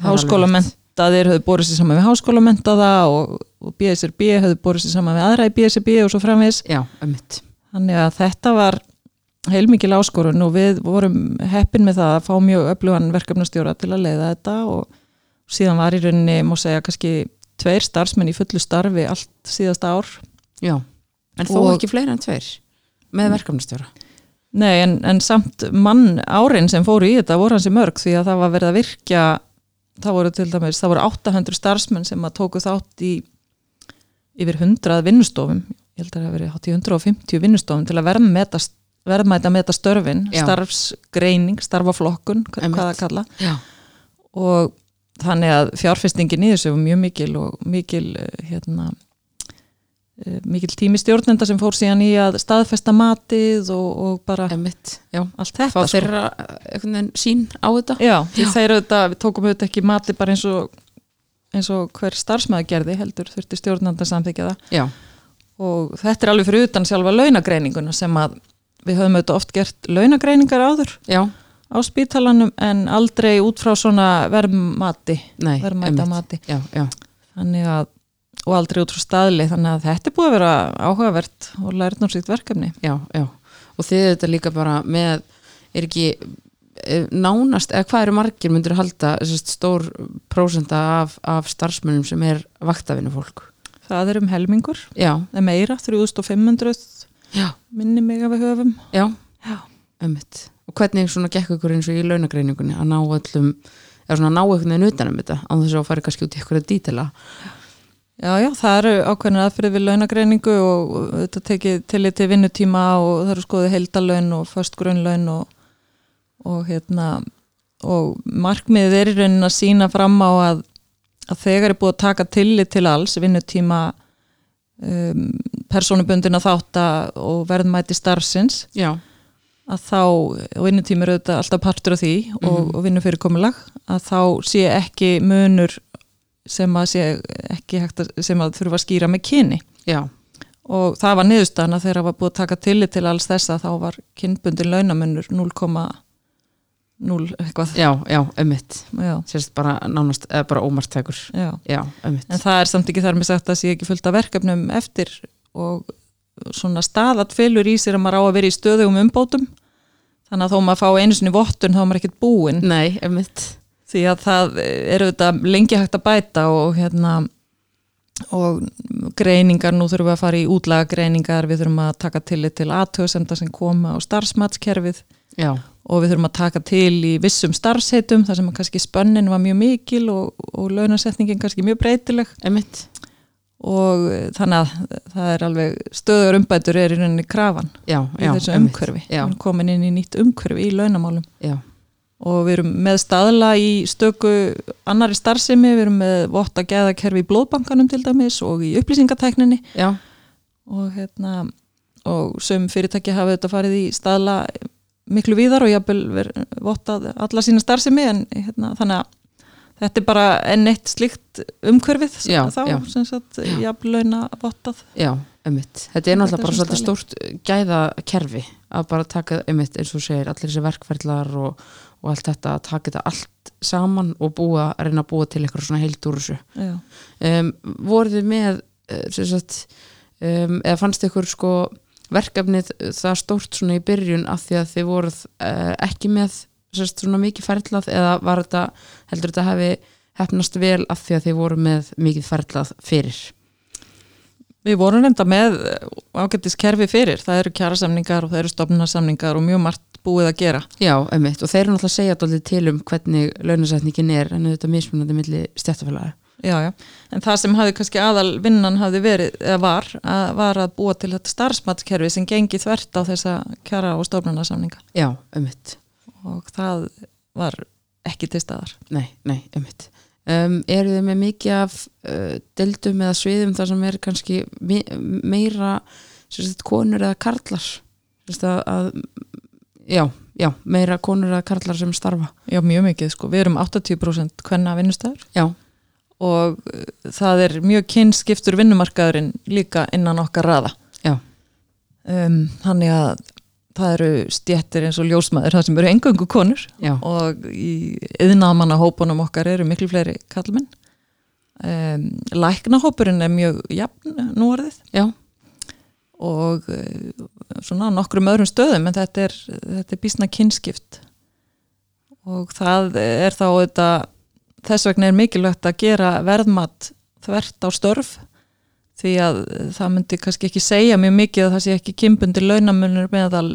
Það háskólamentaðir höfðu borið sér saman við háskólamentaða og, og BSRB höfðu borið sér saman við aðra í BSRB og svo framvegis. Já, einmitt. Þannig að þetta var heilmikil áskorun og við vorum heppin með það að fá mjög öflugan verkefnastjóra til að leiða þetta og síðan var í rauninni, má segja, kannski tveir starfsmenn í fullu starfi allt síðasta ár. Já, en þó Og- ekki fleiri en tveir með verkefnastjóra? Nei, en, en samt mann árin sem fóru í þetta voru hansi mörg því að það var verið að virkja það voru til dæmis, það voru 800 starfsmenn sem að tóku þátt í yfir 100 vinnustofum ég held að það hafi verið hátt í 150 vinnustofum til að verðmæta meta störfin, Já. starfsgreining starfaflokkun, hvað Einmitt. hvað það kalla Já, og þannig að fjárfestingin í þessu var mjög mikil og mikil eh, hérna mikil tími stjórnenda sem fór síðan í að staðfesta matið og, og bara einmitt Já, allt fá þetta sko. þeirra einhvern veginn sín á þetta. Já, því þeir auðvitað, við tókum auðvitað ekki mati bara eins og, eins og hver starfsmæður gerði heldur þurfti stjórnanda að samþykja það. Já, og þetta er alveg fyrir utan sjálfa launagreininguna sem að við höfum auðvitað oft gert launagreiningar áður já, á spítalanum en aldrei út frá svona verðmati nei, verðmæta mati Já, já, þannig að og aldrei út frá staðli þannig að þetta er búið að vera áhugavert og lærnámsvíkt verkefni. Já, já. Og þið þetta líka bara með er ekki eh, nánast, eða hvað eru margir myndir halda sérst, stór prósenda af, af starfsmönnum sem er vaktavinu fólk það er um helmingur, Já, eða meira 3500 já, minni mig að við höfum. Já, Já. einmitt. Og hvernig svona gekk ykkur eins og í launagreiningunni að ná öllum, eða svona ná einhvern veginn utanum þetta, á þess að fara kannski út í ykkur að dítela Já, já, það eru ákveðnir aðferði við launagreiningu og þetta tekið til til vinnutíma og það eru skoðið heildalaun og föst grunnlaun og, og hérna og markmiðið er í raunin að sína fram á að, að þegar er búið að taka tillit til alls vinnutíma um, persónubundina þátta og verðmæti starfsins Já, að þá, og vinnutími er auðvitað alltaf partur af því og, og vinnufyrirkomulag að þá sé ekki munur sem að að, sem að þurfa að skýra með kyni. Já, og það var niðurstaðan að þeirra var búið að taka tillit til alls þessa þá var kynbundin launamunur 0,0 eitthvað. Já, já, já, sérst bara nánast, eða bara ómartækur já. Já, einmitt. En það er samt ekki þar með sagt að sé ekki fullt af verkefnum eftir og svona staðat fylgur í sér að maður á að vera í stöðugum umbótum. Þannig að þó maður fá einu sinni vottun þá maður ekkert búinn. Nei, einmitt því að það eru þetta lengi hægt að bæta og hérna og greiningar, nú þurfum við að fara í útlaga greiningar, við þurfum að taka til til aðtöðsemda sem koma á starfsmatskerfið Já, og við þurfum að taka til í vissum starfsheitum þar sem kannski spönnin var mjög mikil og, og launasetningin kannski mjög breytileg. Einmitt. Og þannig að það er alveg stöður umbætur er í rauninni krafan Já, í þessu umhverfi, komin inn í nýtt umhverfi í launamálum. Já og við erum með staðla í stöku annari starfsemi, við erum með votta geðakerfi í blóðbankanum til dæmis og í upplýsingatækninni. Já, og hérna og söm fyrirtæki hafa þetta farið í staðla miklu víðar og verið vottað alla sína starfsemi. En hérna, þannig að þetta er bara enn eitt slíkt umhverfið Já, þá, já. sem sagt, jafnvel launa vottað. Já, einmitt. Þetta er náttúrulega bara svolítið stórt gæðakerfi að bara taka, einmitt, eins og segir allir þessi verkferðlar og, og allt þetta að taka þetta allt saman og búa, reyna að búa til eitthvað svona heilt úr þessu. Um, voruð þið með eh, sagt, um, eða fannst ykkur sko verkefnið það stórt svona í byrjun af því að þið voruð uh, ekki með sagt, svona mikið ferlað eða var þetta, heldur þetta hafi hefnast vel af því að þið voru með mikið ferlað fyrir Við vorum reynda með ágættis kerfi fyrir, það eru kjærasamningar og það eru stofnarsamningar og mjög margt búið að gera. Já, einmitt, og þeir eru náttúrulega að segja dálítið til um hvernig launasetningin er en þetta mismunandi milli stjættafélagi Já, já, en það sem hafi kannski aðal vinnan hafi verið, eða var, að, var að búa til þetta starfsmatskerfi sem gengi þvert á þessa kjara og stofnarsamninga Já, einmitt og það var ekki til staðar. Nei, nei, einmitt. Um, eru þið með mikið af uh, deildum eða sviðum þar sem er kannski me meira sagt, konur eða karlar? Sagt, að, að já, já, meira konur eða karlar sem starfa. Já, mjög mikið, sko. Við erum 80% hvenna vinnustæður Já, og uh, það er mjög kynskiptur vinnumarkaðurinn líka innan okkar raða. Um, þannig að það eru stjettir eins og ljósmaður, það sem eru engöngu konur. Já, og í yðnamanna hópunum okkar eru miklu fleiri kallmenn. Um, læknahópurinn er mjög jafn nú orðið já, og uh, svona nokkrum öðrum stöðum en þetta er, þetta er bísna kynskipt. Og það er þá þetta, þess vegna er mikilvægt að gera verðmat þvert á störf því að það myndi kannski ekki segja mjög mikið að það sé ekki kymbundi launamunur meðal,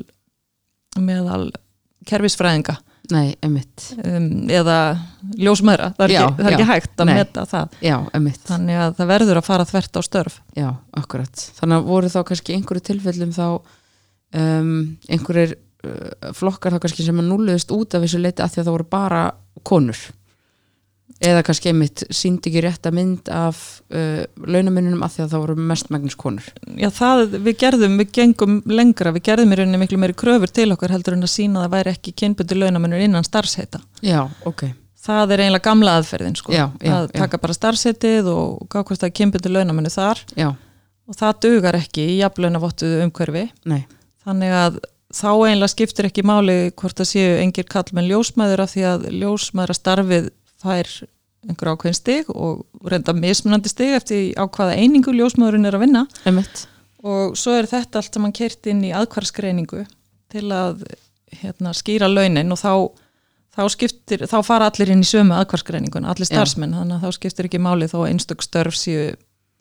meðal kerfisfræðinga. Nei, um, eða ljósmaðra, það er, Já, ekki, það er ekki hægt að nei. meta það. Já, þannig að það verður að fara þvert á störf. Já, akkurat. Þannig að voru þá kannski einhverju tilfellum þá um, einhverjir uh, flokkar þá kannski sem að núliðist út af þessu leiti að því að það voru bara konur eða kannski einmitt síndi ekki rétta mynd af uh, launamununum að því að það voru mestmægnus konur Já, það við gerðum, við gengum lengra, við gerðum í rauninni miklu meiri kröfur til okkar heldur en að sína að það væri ekki kynbundu launamunur innan starfsheita. Já, ok, Það er eiginlega gamla aðferðin, sko. Já, já, að já. taka bara starfsheitið og gá hvort það er kynbundu launamunur þar já, og það dugar ekki í jafnlaunavottuðu umhverfi. nei Þannig að þá eiginlega skiptir ekki máli hvort það séu engir kallmenn ljósmæður af því að ljósmæðra starfið fær einhver ákveðin stig og reynda mismunandi stig eftir á hvaða einingu ljósmæðurinn er að vinna. Einmitt, og svo er þetta allt sem hann kert inn í aðkvarskreiningu til að hérna, skýra launin og þá, þá, skiptir, þá fara allir inn í sömu aðkvarskreiningun, allir starfsmenn þannig að þá skiptir ekki máli þó einstök störf séu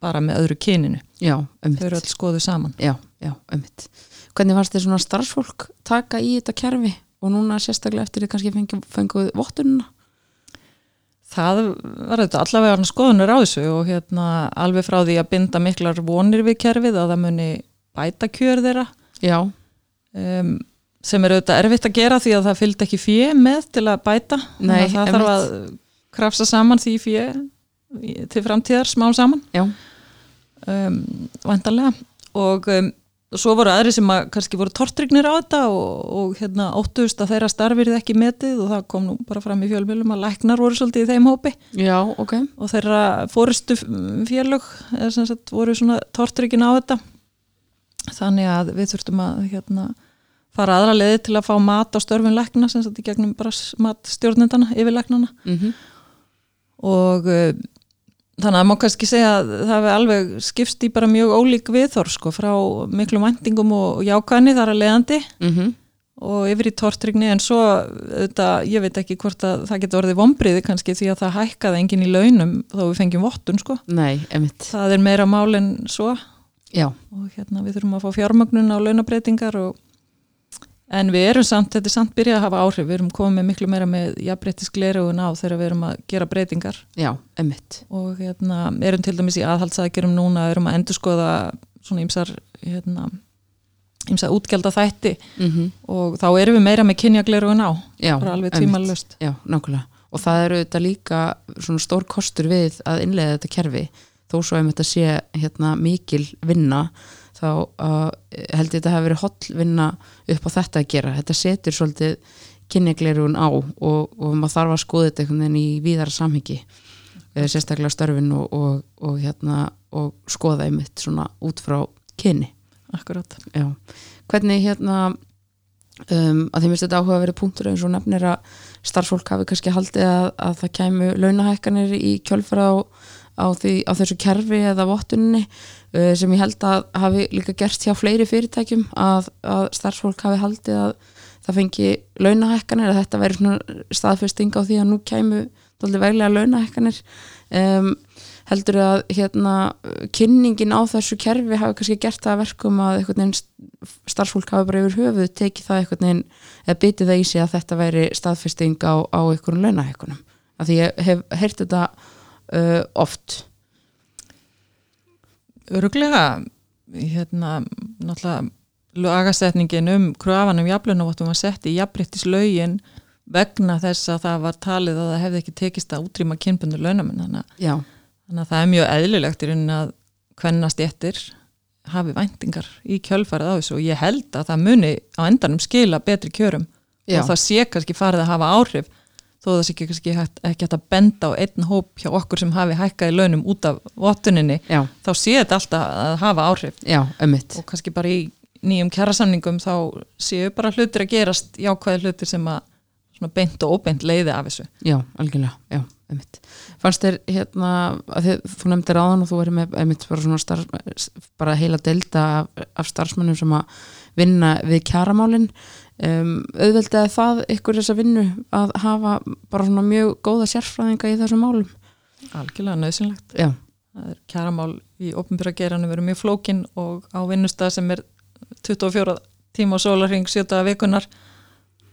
bara með öðru kyninu. Já, þau eru öll skoðu saman. Já, já, einmitt. Hvernig fannst þið svona starfsfólk taka í þetta kerfi? Og núna sérstaklega eftir þið kannski fengu, fenguð vottununa það var þetta allavega hann skoðunur á þessu og hérna alveg frá því að binda miklar vonir við kerfið að það muni bæta kjör þeirra. Já, um, sem er auðvitað erfitt að gera því að það fylgdi ekki fjö með til að bæta. Nei, það þarf að krafsa saman því fjö til framtíðar smá saman. Já, um, vantarlega og um, svo voru aðri sem að kannski voru tortrygnir á þetta og, og hérna óttust að þeirra starfirði ekki metið og það kom nú bara fram í fjölmjölum að læknar voru svolítið í þeim hópi. Já, ok. Og þeirra fórustu sem sagt voru svona tortryggin á þetta. Þannig að við þurftum að hérna fara aðra leiði til að fá mat á störfin lækna sem sagt í gegnum bara s- mat stjórnendana yfir læknana mm og uh, þannig að má kannski segja að það hefur alveg skipst í bara mjög ólík viðþór sko frá miklu væntingum og jákvæðni þar að leiðandi -hmm. og yfir í tortrygni en svo þetta, ég veit ekki hvort að það getur orðið vombriði kannski því að það hækkaði enginn í launum þó við fengjum vottun sko. Nei, það er meira mál en svo. Já, og hérna við þurfum að fá fjármögnun á launabreitingar og en við erum samt, þetta er samt byrjað að hafa áhrif. Við erum komið miklu meira með jafnbreytis glerugun á þegar við erum að gera breytingar. Já, einmitt. Og hérna, erum til dæmis í aðhaldsaðgerum núna, erum að endurskoða svona ýmsar hérna, ímsa útgelda þætti mm og þá erum við meira með kynjaglerugun á. Já, tímalust Já, nákvæmlega. Og það eru þetta líka svona stór kostur við að innlega þetta kerfi þó svo ef þetta sé hérna mikil vinna þá uh, held ég þetta hafi verið holl vinna upp á þetta að gera. Þetta setur svolítið kynjaglerun á og, og maður þarf að skoða þetta einhvern veginn í víðara samhengi uh, sérstaklega störfin og, og, og hérna og skoða einmitt svona út frá kynni. akkurat. Já, hvernig hérna um, að því minnst þetta áhuga að vera punktur eins og nefnir að starfsfólk hafi kannski haldið að, að það kæmu launahækkanir í kjölfara á, á, því, á þessu kerfi eða vottunni uh, sem ég held að hafi líka gert hjá fleiri fyrirtækjum að, að starfsfólk hafi haldið að það fengi launahækkanir að þetta veri staðfesting á því að nú kæmu dálítið veglega launahækkanir. Um, heldur að hérna kynningin á þessu kerfi hafi kannski gert það að verkum að starfsfólk hafi bara yfir höfuð tekið það einhvern veginn eða bitið það í sig að þetta væri staðfesting á, á einhverjum launahækkunum. Af því ég hef heyrt þetta uh, oft. Öruglega, hérna, náttúrulega lagasetningin um krafanum jaflunavottum var sett í jafnbryttislaugin vegna þess að það var talið að það hefði ekki tekist að útrýma kynbundur launamenn þannig, þannig að það er mjög eðlilegt í rauninni að hvennast ettir hafi væntingar í kjölfarið á þessu og ég held að það muni á endanum skila betri kjörum. Já, og það sé kannski farið að hafa áhrif þó það sé ekki, hægt, ekki hægt að benda á einn hóp hjá okkur sem hafi hækkað í launum út af vottuninni já, þá sé þetta alltaf að hafa áhrif. Já, og kannski bara í nýjum kjærasamningum þá séu bara hlutir að gerast jákvæði hlutir sem að svona beint og óbeint leiði af þessu. Já, algjörlega, já, ömmit fannst þér hérna að þið, þú nefndir áðan og þú verið með ömmit bara svona starf, bara heila delta af, af starfsmönnum sem að vinna við kjaramálin um, auðveldaði það ykkur þessa vinnu að hafa bara svona mjög góða sérfræðinga í þessum málum? Algjörlega nöðsynlegt kjæramál í opnbjörra geranum verið mjög flókin og á vinnustað sem er 24 tíma og sólarring 7 daga vikunar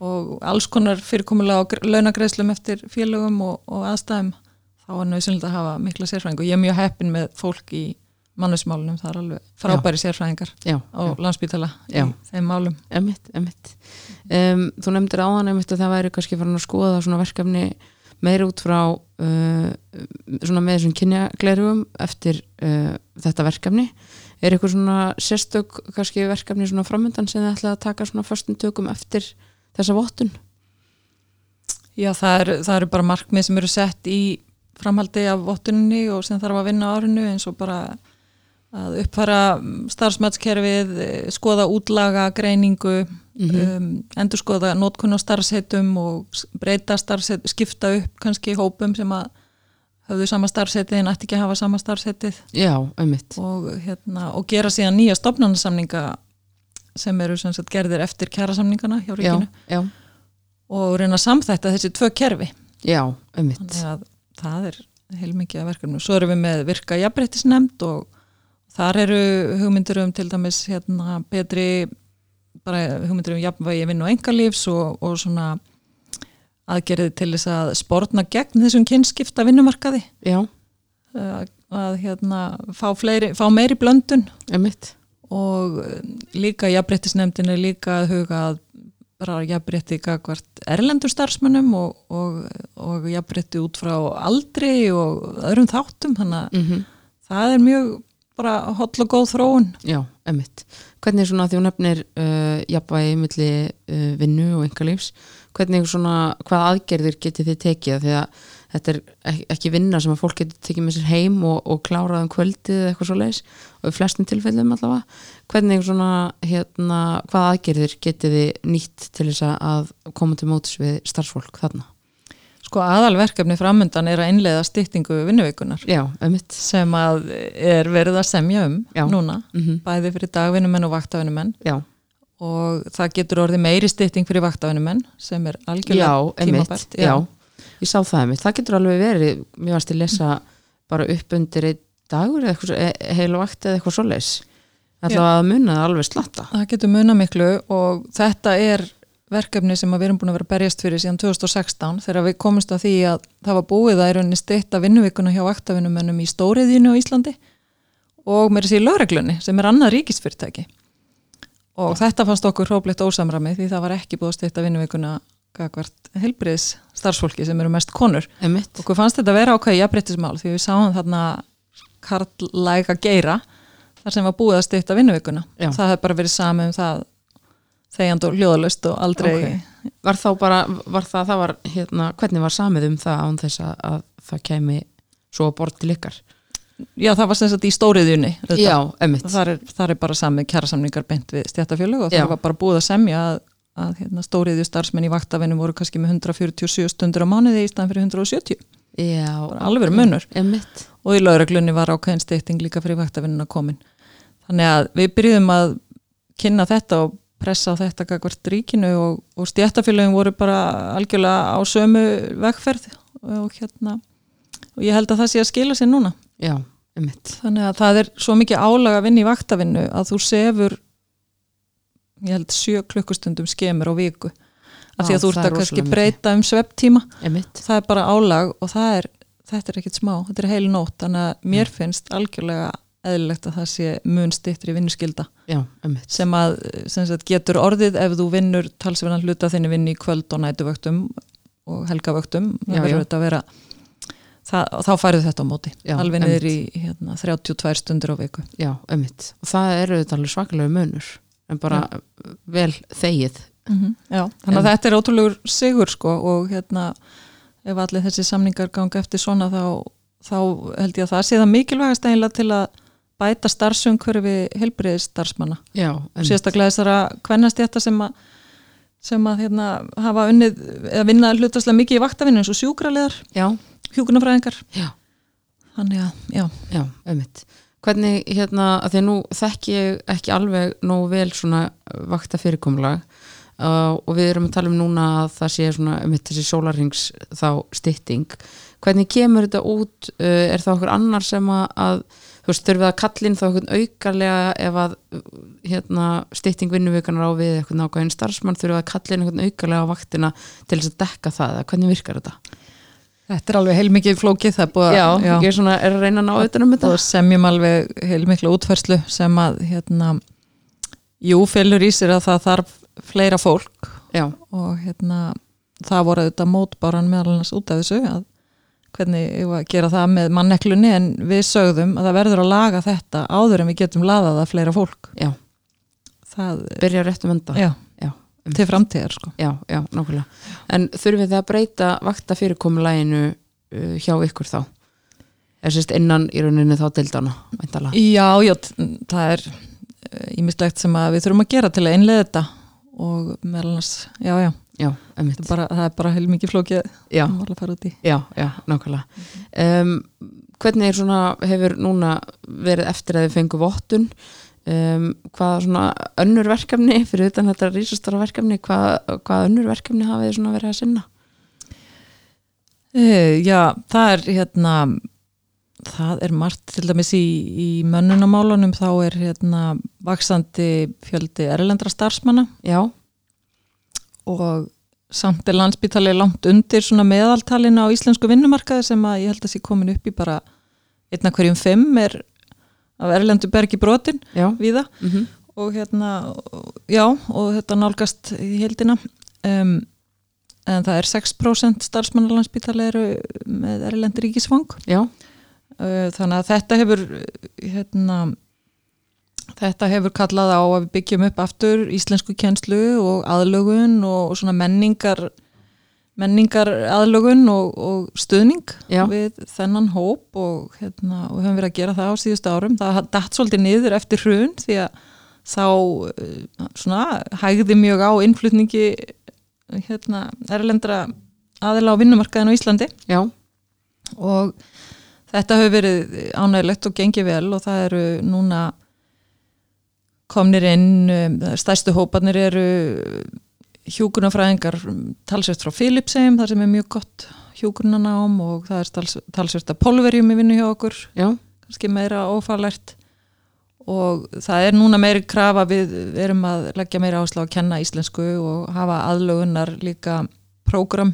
og alls konar fyrirkomulega á gr- launagreiðslum eftir félögum og, og aðstæðum þá er nöðsynlegt að hafa mikla sérfræðing og ég er mjög heppin með fólk í mannusmálunum, það er alveg frábæri sérfræðingar já, á já. landspítala Já. í þeim málum Emitt, emitt. Um, þú nefndir áðan emitt að það væri kannski farin að skoða svona verkefni meira út frá uh, svona með þessum kynjaglerugum eftir uh, þetta verkefni. Er eitthvað svona sérstök kannski verkefni svona framöndan sem þið ætlaði að taka svona förstum tökum eftir þessa vottun? Já, það eru er bara markmið sem eru sett í framhaldi af vottuninni og sem þarf að vinna á árinu eins og bara að uppfara starfsmætskerfið, eh, skoða útlaga, greiningu, um, endur skoða nótkunn á starfsheitum og breyta starfsheit, skipta upp kannski hópum sem að höfðu sama starfsheitið en ætti ekki að hafa sama starfsheitið Já, emitt. og, hérna, og gera síðan nýja stopnarnasamninga sem eru sem sagt, gerðir eftir kjærasamningana hjá Já, ríkinu já, og reyna að samþætta þessi tvö kerfi já, emitt. þannig að það er heilmikið af verkefnum. Svo erum við með virka jafnbreytisnefnd og þar eru hugmyndir um til dæmis hérna, betri bara hugmyndir um jafnvægi vinn og engalífs og, og svona aðgerið til þess að sportna gegn þessum kynskipta vinnumarkaði. Já, að, að hérna, fá, fleiri, fá meiri blöndun. Emitt. og líka jafnbreytisnefndin er líka að huga að bara jafnbreytti gagvart erlendur starfsmönnum og, og, og jafnbreytti út frá aldri og öðrum þáttum. Þannig að Mm það er mjög bara holl og góð þróun Já, emitt. Hvernig svona því hún nefnir uh, jafnvægi milli uh, vinnu og engalífs, hvernig svona, hvað aðgerðir getið þið tekið því að þetta er ek- ekki vinna sem að fólk getur tekið með sér heim og, og klárað um kvöldið eða eitthvað svo leis og í flestum tilfellum allavega. Hvernig svona, hérna, hvað aðgerðir getið þið nýtt til þess að koma til mótis við starfsfólk þarna? Sko aðalverkefni framöndan er að innleiða styttingu vinnuveikunar Já, sem að er verið að semja um Já. núna, Mm bæði fyrir dagvinnumenn og vaktavinnumenn Já, og það getur orðið meiri stytting fyrir vaktavinnumenn sem er algjörlega tímabært Já. ég sá það emitt. Það getur alveg verið, mér varst að lesa bara upp undir einn dagur eða eitthvað, svo- e- heil vakt eða eitthvað svoleiðis. Það að munna alveg slatta. Það getur muna miklu og þetta er verkefni sem að við erum búin að vera að berjast fyrir síðan 2016 þegar við komumst að því að það var búið að í rauninni styrta vinnuvikuna hjá vaktavinnumennum í stóriðinu á Íslandi og mér sé lögreglunni sem er annað ríkisfyrirtæki og þetta fannst okkur hróplegt ósamrami því það var ekki búið að stýta vinnuveikuna gagvart helbriðis starfsfólki sem eru mest konur Einmitt. okkur fannst þetta vera ákveði jafnbryttismál því við sáum þarna karlæga geira þar sem var búið að stýta vinnuveikuna Já. það hefði bara verið sami um það þegjand og hljóðalust og aldrei Ok. Var þá bara, var það, það var, hérna, hvernig var samið um það án þess að, að það kemi svo að bort til ykkar? já það var sem sagt í stóriðjunni. Já, emmitt. þar er, þar er bara sami kjærasamningar beint við stjættafjölu og Já. það var bara búið að semja að, að hérna, stóriðju starfsmenn í vaktavinnum voru kannski með 147 stundur á mánuði í staðan fyrir 170 Já. alveg munur Emmitt. og í lauruglunni var ákveðin stýtting líka fyrir vaktavinnuna komin þannig að við byrjuðum að kynna þetta og pressa á þetta gagvart ríkinu og, og stjættafélagin voru bara algjörlega á sömu vegferð og hérna og ég held að það sé að skila sér núna. Já, emmitt. þannig að það er svo mikið álag að vinna í vaktavinnu að þú sefur ég held sjö klukkustundum skemur á viku. Af því að þú ert er að kannski breyta um svepptíma það er bara álag og er þetta er ekkit smá, þetta er heil nótt. Þannig að mér finnst algjörlega eðlilegt að það sé mun stittri vinnuskylda Já, sem að sem sagt, getur orðið ef þú vinnur talsverðan hluta þinni vinni í kvöld og nætuvöktum og helgavöktum Já, já. vera það, þá færðu þetta á móti alveg niður í hérna, 32 stundir á viku Já, emmitt. Og það eru þetta alveg svakalega munur. En bara vel þegið. Já, þannig að þetta er ótrúlegur sigur sko og hérna ef allir þessi samningar ganga eftir svona þá, þá held ég að það sé það mikilvægast eiginlega til að bæta starfsumhverfi helbriðis starfsmanna sérstaklega þessara kvennastjætta sem að sem að hérna hafa unnið eða vinna hlutaslega mikið í vaktavinnu eins og sjúkraliðar, Já, hjúkunarfræðingar já. þannig að, já, Já, einmitt. Hvernig, hérna, að því að nú þekki ég ekki alveg nógu vel svona vakta fyrirkomulag uh, og við erum að tala um núna að það sé svona, einmitt þessi sólarings þá stytting. Hvernig kemur þetta út? Uh, er það okkur annar sem að, að þú veist, þurfið að kallin þá okkur aukarlega ef að hérna, stytting vinnuvikanar á við eitthvað nákvæðin starfsmann þurfið að kallin eitthvað aukarlega á vaktina til þess að dekka það. eða Hvernig virkar þetta? þetta er alveg heilmikið flókið það búið Já, að, ég er svona, er að reyna að ná auðvitað um þetta. og semjum alveg heilmikla útfærslu sem að hérna, jú, fylgur í sér að það þarf fleira fólk Já, og hérna, það voru auðvitað mótbáran meðal annars út af þessu að hvernig að gera það með manneklunni en við sögðum að það verður að laga þetta áður en við getum laðað að fleira fólk já, það, byrja rétt um enda. já, Já, til framtíðar sko. Já, já, nákvæmlega. En þurfið þið að breyta vakta fyrirkomulæginu uh, hjá ykkur þá? Er sérst innan í rauninni þá dildana, væntalega? Já, já, það er ímislegt sem að við þurfum að gera til að innlega þetta og meðal annars, já, já, Já, það er bara, það er bara heilmikið flókið Já, að mála að fara út í. já, já, nákvæmlega. Um, hvernig er svona, hefur núna verið eftir að þið fengu vottun? Um, hvað svona önnur verkefni, fyrir utan þetta rísastóra verkefni, hvað, hvað önnur verkefni hafið þið svona verið að sinna? Uh, já, það er hérna það er margt til dæmis í, í mönnunamálunum þá er hérna vaksandi fjöldi erlendra starfsmanna Já, og samt er landsbítali langt undir meðaltalina á íslensku vinnumarkaði sem að ég held að sé komin upp í bara einna hverjum fimm er af erlendu bergi brotin já, víða. Mm og hérna, já, og þetta nálgast í heildina. Um, en það er 6% starfsmannalandsbítali eru með erlendi ríkisfang. Já, Uh, þannig að þetta hefur hérna þetta hefur kallað á að við byggjum upp aftur íslensku kjenslu og aðlögun og svona menningar menningar aðlögun og, og stuðning Já. við þennan hóp og, hérna, og við höfum verið að gera það á síðustu árum. Það datt svolítið niður eftir hrun því að þá uh, svona hægði mjög á innflutningi hérna erlendra aðila á vinnumarkaðin á Íslandi. Já, og þetta hefur verið ánægilegt og gengið vel og það eru núna komnir inn, um, stærstu hópanir eru hjúkunarfræðingar talsvert frá Filipsheim, það sem er mjög gott hjúkunarnám og það er tals, talsvert að polverjum í vinnu hjá okkur, já, kannski meira ófærlegt og það er núna meiri krafa við erum að leggja meira áslá að kenna íslensku og hafa aðlögunar líka prógram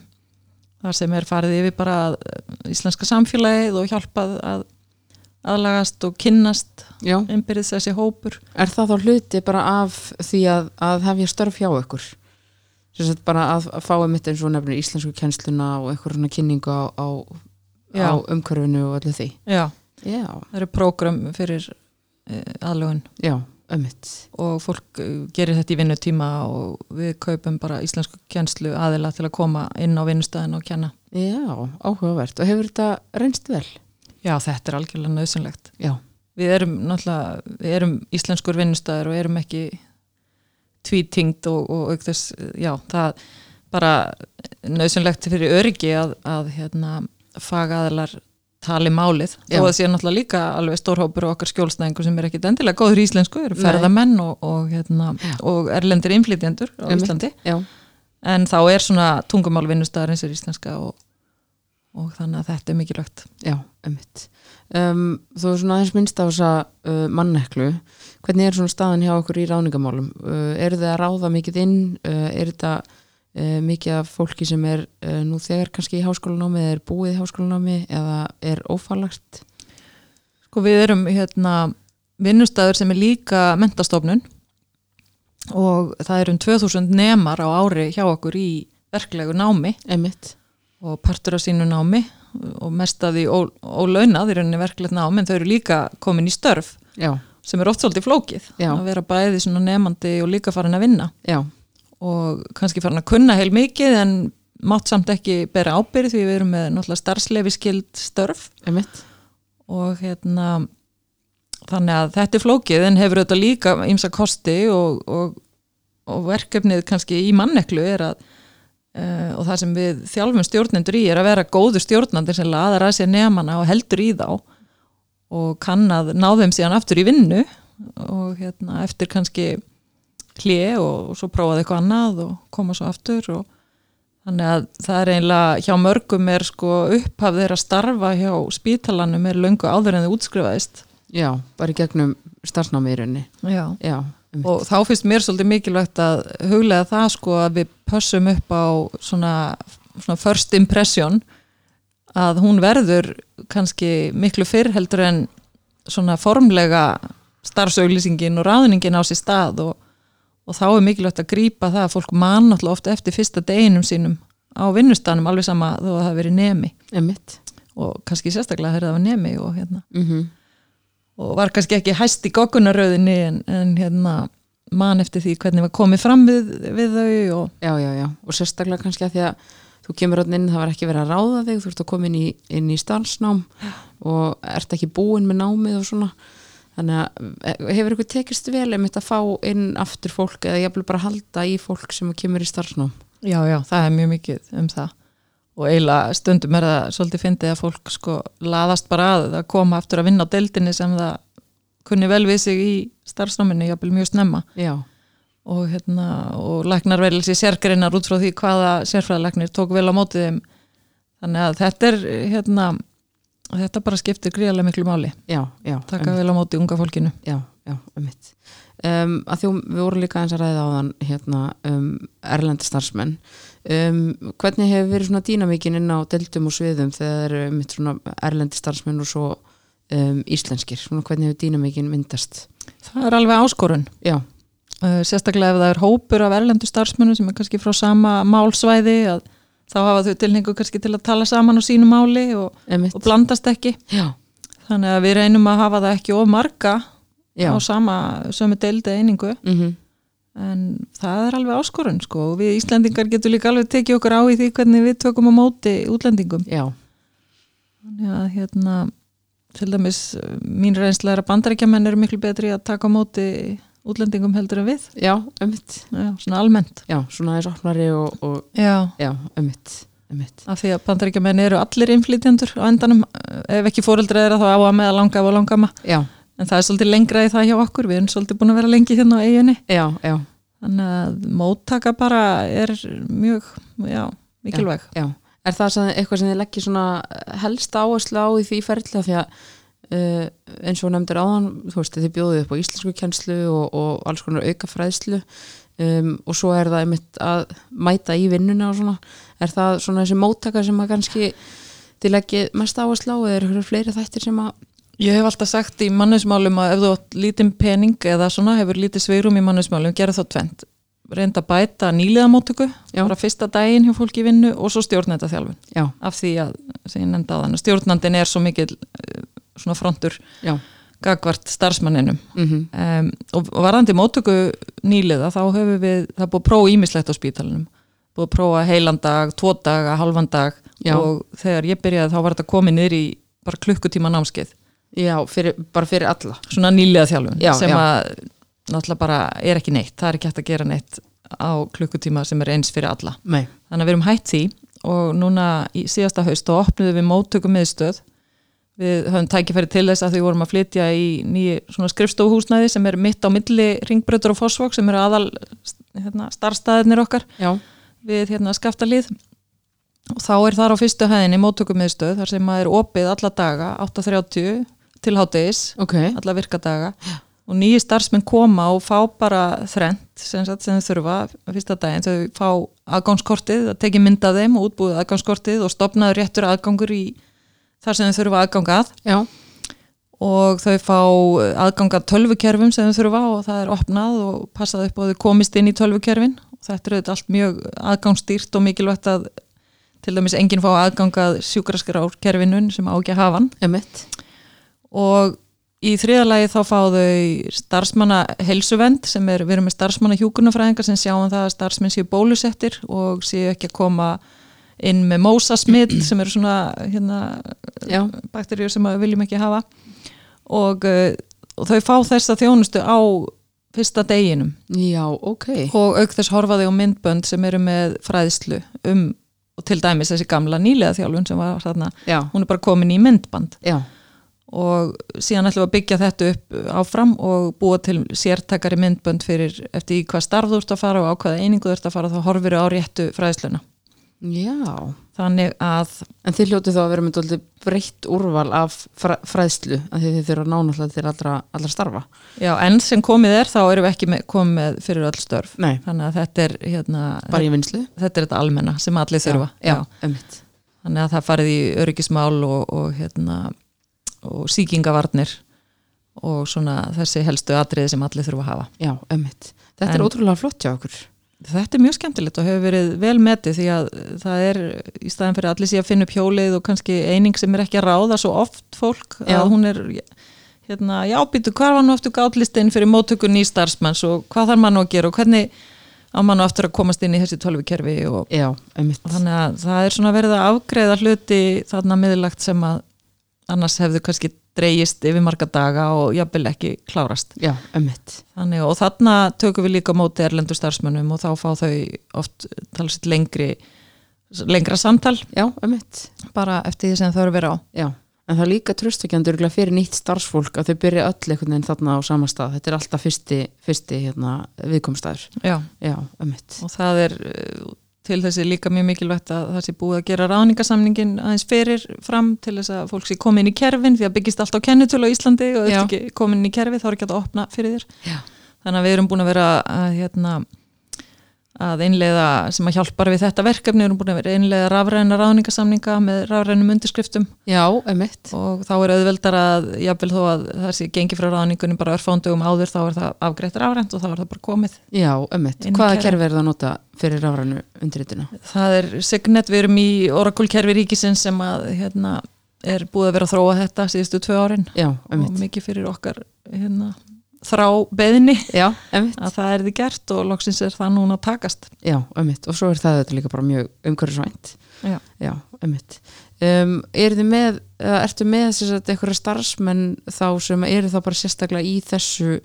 þar sem er farið yfir bara að- íslenska samfélagið og hjálpað að, aðlagast og kynnast Já, innbyrðis þessi hópur. Er það þá hluti bara af því að, að hefja störf hjá ykkur? Sagt bara að, að fá einmitt eins og nefnir íslensku kennsluna og einhver svona kynningu á, á, á umhverfinu og öllu því. Já, Já, það eru prógram fyrir uh, aðlugun já, ömmit og fólk uh, gerir þetta í vinnutíma og við kaupum bara íslensku kennslu aðila til að koma inn á vinnustæðin og kenna. Já, áhugavert. Og hefur þetta reynst vel? Já, þetta er algjörlega nöðsynlegt Já, við erum náttúrulega, við erum íslenskur vinnustæður og erum ekki tvítingt og, og auk þess, já, það bara nöðsynlegt fyrir öryggi að, að hérna, fagaðalar tali málið, Já. þó að sé náttúrulega líka alveg stórhópur og okkar skjólstæðingur sem er ekki endilega góður íslensku, eru ferðamenn og, og, hérna, og erlendir innflytjendur á Einmitt. Íslandi, já, en þá er svona tungumál vinnustæðar eins og íslenska og, og þannig að þetta er mikilvægt. Já, um, Þú er svona aðeins minnst á þessa uh, manneklu hvernig er svona staðan hjá okkur í ráningamálum? Uh, eru þið að ráða mikið inn? Uh, er þetta uh, mikið af fólki sem er uh, nú þegar kannski í háskólanámi eða er búið í háskólanámi eða er ófallagt? Sko við erum hérna vinnustæður sem er líka mentastofnun og það eru um 2000 nemar á ári hjá okkur í verklegu námi Einmitt, og partur af sínu námi og mest af því ólaunað í rauninni verklegt námi en þau eru líka komin í störf já, sem er oft svolítið flókið Já. að vera bæði svona nemandi og líka farin að vinna. Já, og kannski farin að kunna heil mikið en mátt samt ekki bera ábyrð því við erum með náttúrulega starfslefi skild störf. Einmitt. Og hérna þannig að þetta er flókið en hefur þetta líka ímsa kosti og, og, og verkefnið kannski í manneklu er að uh, og það sem við þjálfum stjórnendur í er að vera góður stjórnandir sem laðar að sér nefnana og heldur í þá og kann að ná þeim síðan aftur í vinnu og hérna eftir kannski hlje og, og svo prófaði eitthvað annað og koma svo aftur og þannig að það er einlega hjá mörgum er sko upphaf þeirra starfa hjá spítalanum er löngu áður en þið útskrifaðist Já, bara í gegnum rauninni Já. Já. Og þá finnst mér svolítið mikilvægt að huglega það sko að við pössum upp á svona, svona first impression að hún verður kannski miklu fyrr heldur en svona formlega starfsauglýsingin og ráðningin á sér stað og, og þá er mikilvægt að grípa það að fólk man náttúrulega ofta eftir fyrsta deginum sínum á vinnustanum alveg sama þó að það verið nemi. Einmitt. Og kannski sérstaklega þegar það var nemi og, hérna, mm og var kannski ekki hæst í goggunaröðinni en, en hérna, man eftir því hvernig var komið fram við, við þau og Já, já, já, og sérstaklega kannski að því að þú kemur hann inn, það var ekki verið að ráða þig þú ert að koma inn í, inn í starfsnám og ert ekki búin með námið og svona. Þannig að eh, hefur ykkur tekist vel einmitt að fá inn aftur fólk eða ég bara halda í fólk sem kemur í starfsnám? Já, já, það er mjög mikið um það og eiginlega stundum er það svolítið fyndið að fólk sko laðast bara að að koma aftur að vinna á deildinni sem það kunni vel við sig í starfsnáminu, jafnvel mjög snemma. Já, og, hérna, og læknar vel sér sérgreinar út frá því hvaða sérfræðalæknir tók vel á mótið þeim. Þannig að þetta er hérna, þetta bara skiptir gríðarlega miklu máli. Já, já taka vel á móti unga fólkinu. Já, já, einmitt. Um, að því við vorum líka eins að ræða á þann hérna, um, erlendi starfsmenn um, hvernig hefur verið svona dýnamíkin inn á deildum og sviðum þegar eru einmitt svona erlendi starfsmenn og svo um, íslenskir, svona hvernig hefur dýnamíkin myndast? Það er alveg áskorun. Já, Uh, sérstaklega ef það er hópur af erlendu starfsmönnum sem er kannski frá sama málsvæði að þá hafa þau tilhengu kannski til að tala saman á sínu máli og, og blandast ekki. Já, þannig að við reynum að hafa það ekki of marga já, á sama sömu deildi einingu. Mm en það er alveg áskorun sko og við Íslendingar getum líka alveg tekið okkur á í því hvernig við tökum á móti útlendingum. Já, þannig að hérna til dæmis mín reynsla er að bandarækjamenn eru miklu betri að taka á móti útlendingum heldur en við. Já, Já, svona almennt. Já, svona aðeins opnari og, og Já, einmitt af því að bandaríkjamenn eru allir innflytjendur á endanum, ef ekki fóreldra þeirra þá á að með að langa og langama Já, en það er svolítið lengra í það hjá okkur. Við erum svolítið búin að vera lengi hérna á eiginni já, já, þannig að móttaka bara er mjög já, mikilvæg. Já Er það eitthvað sem þið leggir svona helst áherslu á í því ferðla því að uh, eins og nefndir áðan þú veist, þið bjóðið upp á íslensku kennslu og, og alls konar auka fræðslu um, og svo er það einmitt að mæta í vinnuna og svona. Er það svona þessi móttaka sem að kannski þið leggið mest áherslu á eða er eitthvað fleiri þættir sem að Ég hef alltaf sagt í mannusmálum að ef þú átt lítinn pening eða svona hefur lítið sveirum í mannusmálum, gera þá tvent reynda að bæta nýliðamótöku bara fyrsta daginn hjá fólki í vinnu og svo stjórnenda þjálfun Já, af því að, sem ég nefndi á þannig, stjórnandin er svo mikil eh, svona frontur já, gagvart starfsmanninum. Mhm, um, og, varðandi mótöku nýliða þá höfum við, það búið að prófa ímislegt á spítalunum, búið að prófa heilan dag, tvo daga, halvan dag Já. og þegar ég byrjaði þá var þetta komið niður í bara klukkutíma námskeið já, fyrir, bara fyrir alla. svona nýliða þjálfun Já, sem já. að náttúrulega bara er ekki neitt, það er ekki hægt að gera neitt á klukkutíma sem er eins fyrir alla. Nei, þannig að við erum hætt því og núna í síðasta haust og opnuðum við móttöku miðstöð við höfum tækifæri til þess að því vorum að flytja í nýju skrifstofuhúsnæði sem er mitt á milli ringbrötur og fósvok sem eru aðal hérna, starfstæðinir okkar já, við hérna skaftalíð og þá er þar á fyrstu hæðinni móttöku miðstöð þar sem að er opið alla daga 8.30 til hádegis ok, alla virkadaga og nýji starfsmenn koma og fá bara þrent sem, sem þau þurfa fyrsta daginn, þau fá aðgangskortið að teki mynd af þeim og útbúið aðgangskortið og stopnaður réttur aðgangur í þar sem þau þurfa aðgangað já, og þau fá aðgangað tölvukerfum sem þau þurfa og það er opnað og passað upp og þau komist inn í tölvukerfin. Og þetta er auðvitað allt mjög aðgangsstýrt og mikilvægt að til dæmis enginn fá aðgangað sjúkraskrárkerfinun sem á ekki að hafa hann og í þriðalagi þá fá þau starfsmanna helsuvend sem er, við erum með starfsmanna hjúkunarfræðingar sem sjáum það að starfsmenn séu bólusettir og séu ekki að koma inn með mósasmitt sem eru svona hérna, já, bakteríur sem við viljum ekki hafa. Og, uh, og þau fá þessa þjónustu á fyrsta deginum. Já, ok, og auk þess horfa þau á myndbönd sem eru með fræðslu um og til dæmis þessi gamla nýlega þjálfun sem var þarna, já, hún er bara komin í myndband. Já, og síðan ætlum við að byggja þetta upp áfram og búa til sértakari myndbönd fyrir eftir í hvað starf þú ert að fara og á hvaða einingu þú ert að fara þá horfir á réttu fræðsluna. Já, þannig að en þið hljótið þá að vera með dóldi breytt úrval af fræ, fræðslu að þið þurfa nánáttúrulega til allra, allra starfa. já, enn sem komið er þá erum við ekki með, komið fyrir öll störf. Nei, þannig að þetta er hérna, bara í vinslu. þetta er þetta almenna sem allir þurfa. Já, já, þannig að það farið í öryggismál og, og, hérna, og síkingavarnir og svona þessi helstu atriði sem allir þurfa að hafa já, emitt. Þetta En- er ótrúlega flott hjá okkur. Þetta er mjög skemmtilegt og hefur verið vel metið því að það er í staðin fyrir allir sé að finna upp hjólið og kannski eining sem er ekki að ráða svo oft fólk Já. að hún er hérna, já býtu hvar var nú aftur gátlistinn fyrir móttöku nýstarfsmanns og hvað þarf mann að gera og hvernig á mann nú aftur að komast inn í þessi tölvukerfi og, og þannig að það er svona verið að afgreða hluti þarna miðlagt sem að annars hefðu kannski dreigist yfir marga daga og jafnvel ekki klárast Já. Þannig, og þarna tökum við líka móti erlendu starfsmönnum og þá fá þau oft talsitt lengri lengra samtal Já, bara eftir því sem þau eru verið á Já, en það er líka tröstakjandur fyrir nýtt starfsfólk að þau byrja öll einhvern veginn þarna á sama stað. Þetta er alltaf fyrsti, fyrsti hérna, viðkomstæður. Já. Já, emitt. og það er til þessi líka mjög mikilvægt að það sé búið að gera ráningasamningin aðeins fyrir fram til þess að fólk sé komin í kerfin því að byggist allt á kennitölu á Íslandi og Já. ef ekki komin í kerfi þá er ekki að opna fyrir þér Já. þannig að við erum búin að vera að, hérna, að einleiða sem að hjálpar við þetta verkefni, erum búin að vera einleiða rafræna ráningasamninga með rafrænum undirskriftum Já, emitt. og þá er auðveldar að jafnvel þó að það sé gengi frá ráningunum bara örfándugum áður þá er það afgreitt rafrænt og þá er það bara komið Já, emitt. Hvaða kerfi er það að nota fyrir rafrænu undirrituna? Það er Signet, við erum í Oracle-kerfi ríkisins sem að hérna, er búið að vera að þróa þetta síðustu tvö árin Já, og mikið fyrir okkar hérna, þrá beðinni Já, að það er því gert og loksins er það núna að takast. Já, emitt. Og svo er það þetta líka bara mjög umhverfisvænt. Já. Já, emitt. Um, er með, ertu með að eitthvað starfsmenn þá sem eru þá bara sérstaklega í þessu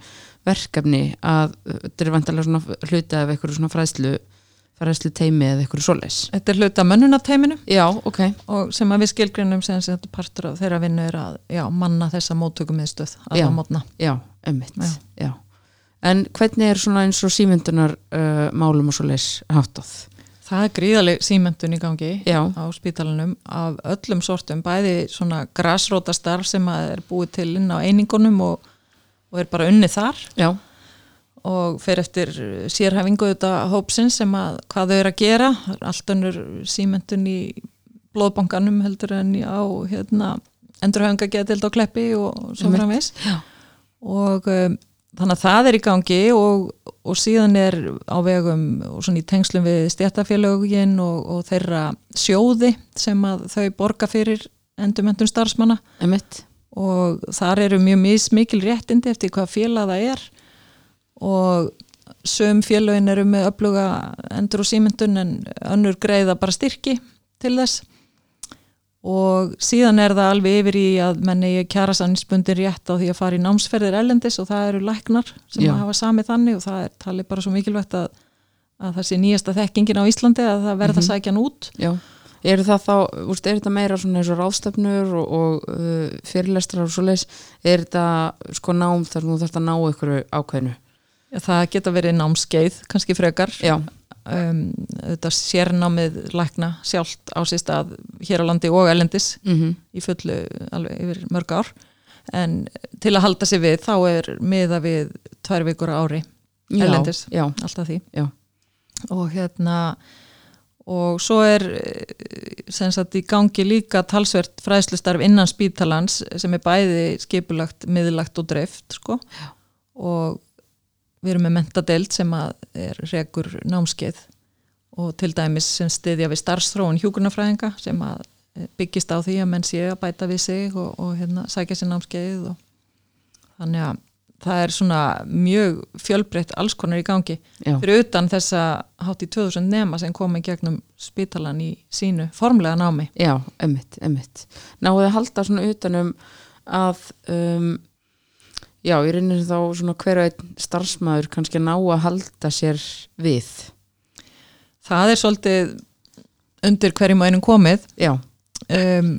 verkefni að þetta er vantarlega svona hluti af eitthvað svona fræðslu fræðslu teimi eða eitthvað svoleiðis Þetta er hluta mönnunateiminu Já, ok, og sem að við skilgreinum sem þetta partur af þeirra vinnu er að já, manna þessa móttökum miðstöð Já. alla mótna. já. Já. En hvernig er svona eins og símyndunar uh, málum og svoleiðis háttað? Það er gríðaleg símentun í gangi Já, á spítalanum af öllum sortum, bæði svona grasróta starf sem að er búið til inn á einingunum og, og er bara unnið þar já, og fer eftir sérhæfingu þetta hópsins sem að hvað þau eru að gera allt önnur símentun í blóðbankanum heldur en á hérna, endurhönga getild á kleppi og svo Já. og um, þannig að það er í gangi og, og síðan er á vegum og svona í tengslum við stjættafélögin og, og þeirra sjóði sem að þau borga fyrir endurmentun starfsmanna Einmitt. og þar eru mjög mismikil réttindi eftir hvað félag það er og söm félagin eru með öfluga endur og símyndun en önnur greiða bara styrki til þess. Og síðan er það alveg yfir í að menni kjara sanninsbundin rétt á því að fara í námsferðir ellendis og það eru læknar sem hafa samið þannig og það er talið bara svo mikilvægt að, að það sé nýjasta þekkingin á Íslandi að það verða að sækja hann út. Já, eru það þá, úrst, er þetta meira svona eins og ráðstefnur og, og uh, fyrirlestrar og svoleiðis, er þetta sko nám þar nú þarfst að ná ykkur ákveðinu? Það geta verið námskeið, kannski frekar. Já, um, þetta sérnámið lækna sjálft á sér stað hér á landi og ellendis mm í fullu alveg yfir mörg ár. En til að halda sig við þá er miða við tvær vikur ári já, Erlendis. Já, alltaf því. Já. og hérna og svo er eh, sem sagt í gangi líka talsvert fræðslustarf innan spítalans sem er bæði skipulagt, miðlagt og dreift sko. Já. og við erum með mentadelt sem að er rekur námskeið og til dæmis sem stiðja við starfsþróun hjúkurnafræðinga sem að eh, byggist á því að menn sé að bæta við sig og, og hérna, sækja sér námskeið og þannig að það er svona mjög fjölbreytt alls konar í gangi já, fyrir utan þessa hátt í 2000 nema sem kom í gegnum spítalan í sínu formlega námi já, emmitt, emmitt. Náðu að halda svona utanum að, um, já, ég reynir þá svona hver og einn starfsmæður kannski að ná að halda sér við. það er svolítið undir hverjum einum komið. Já, um,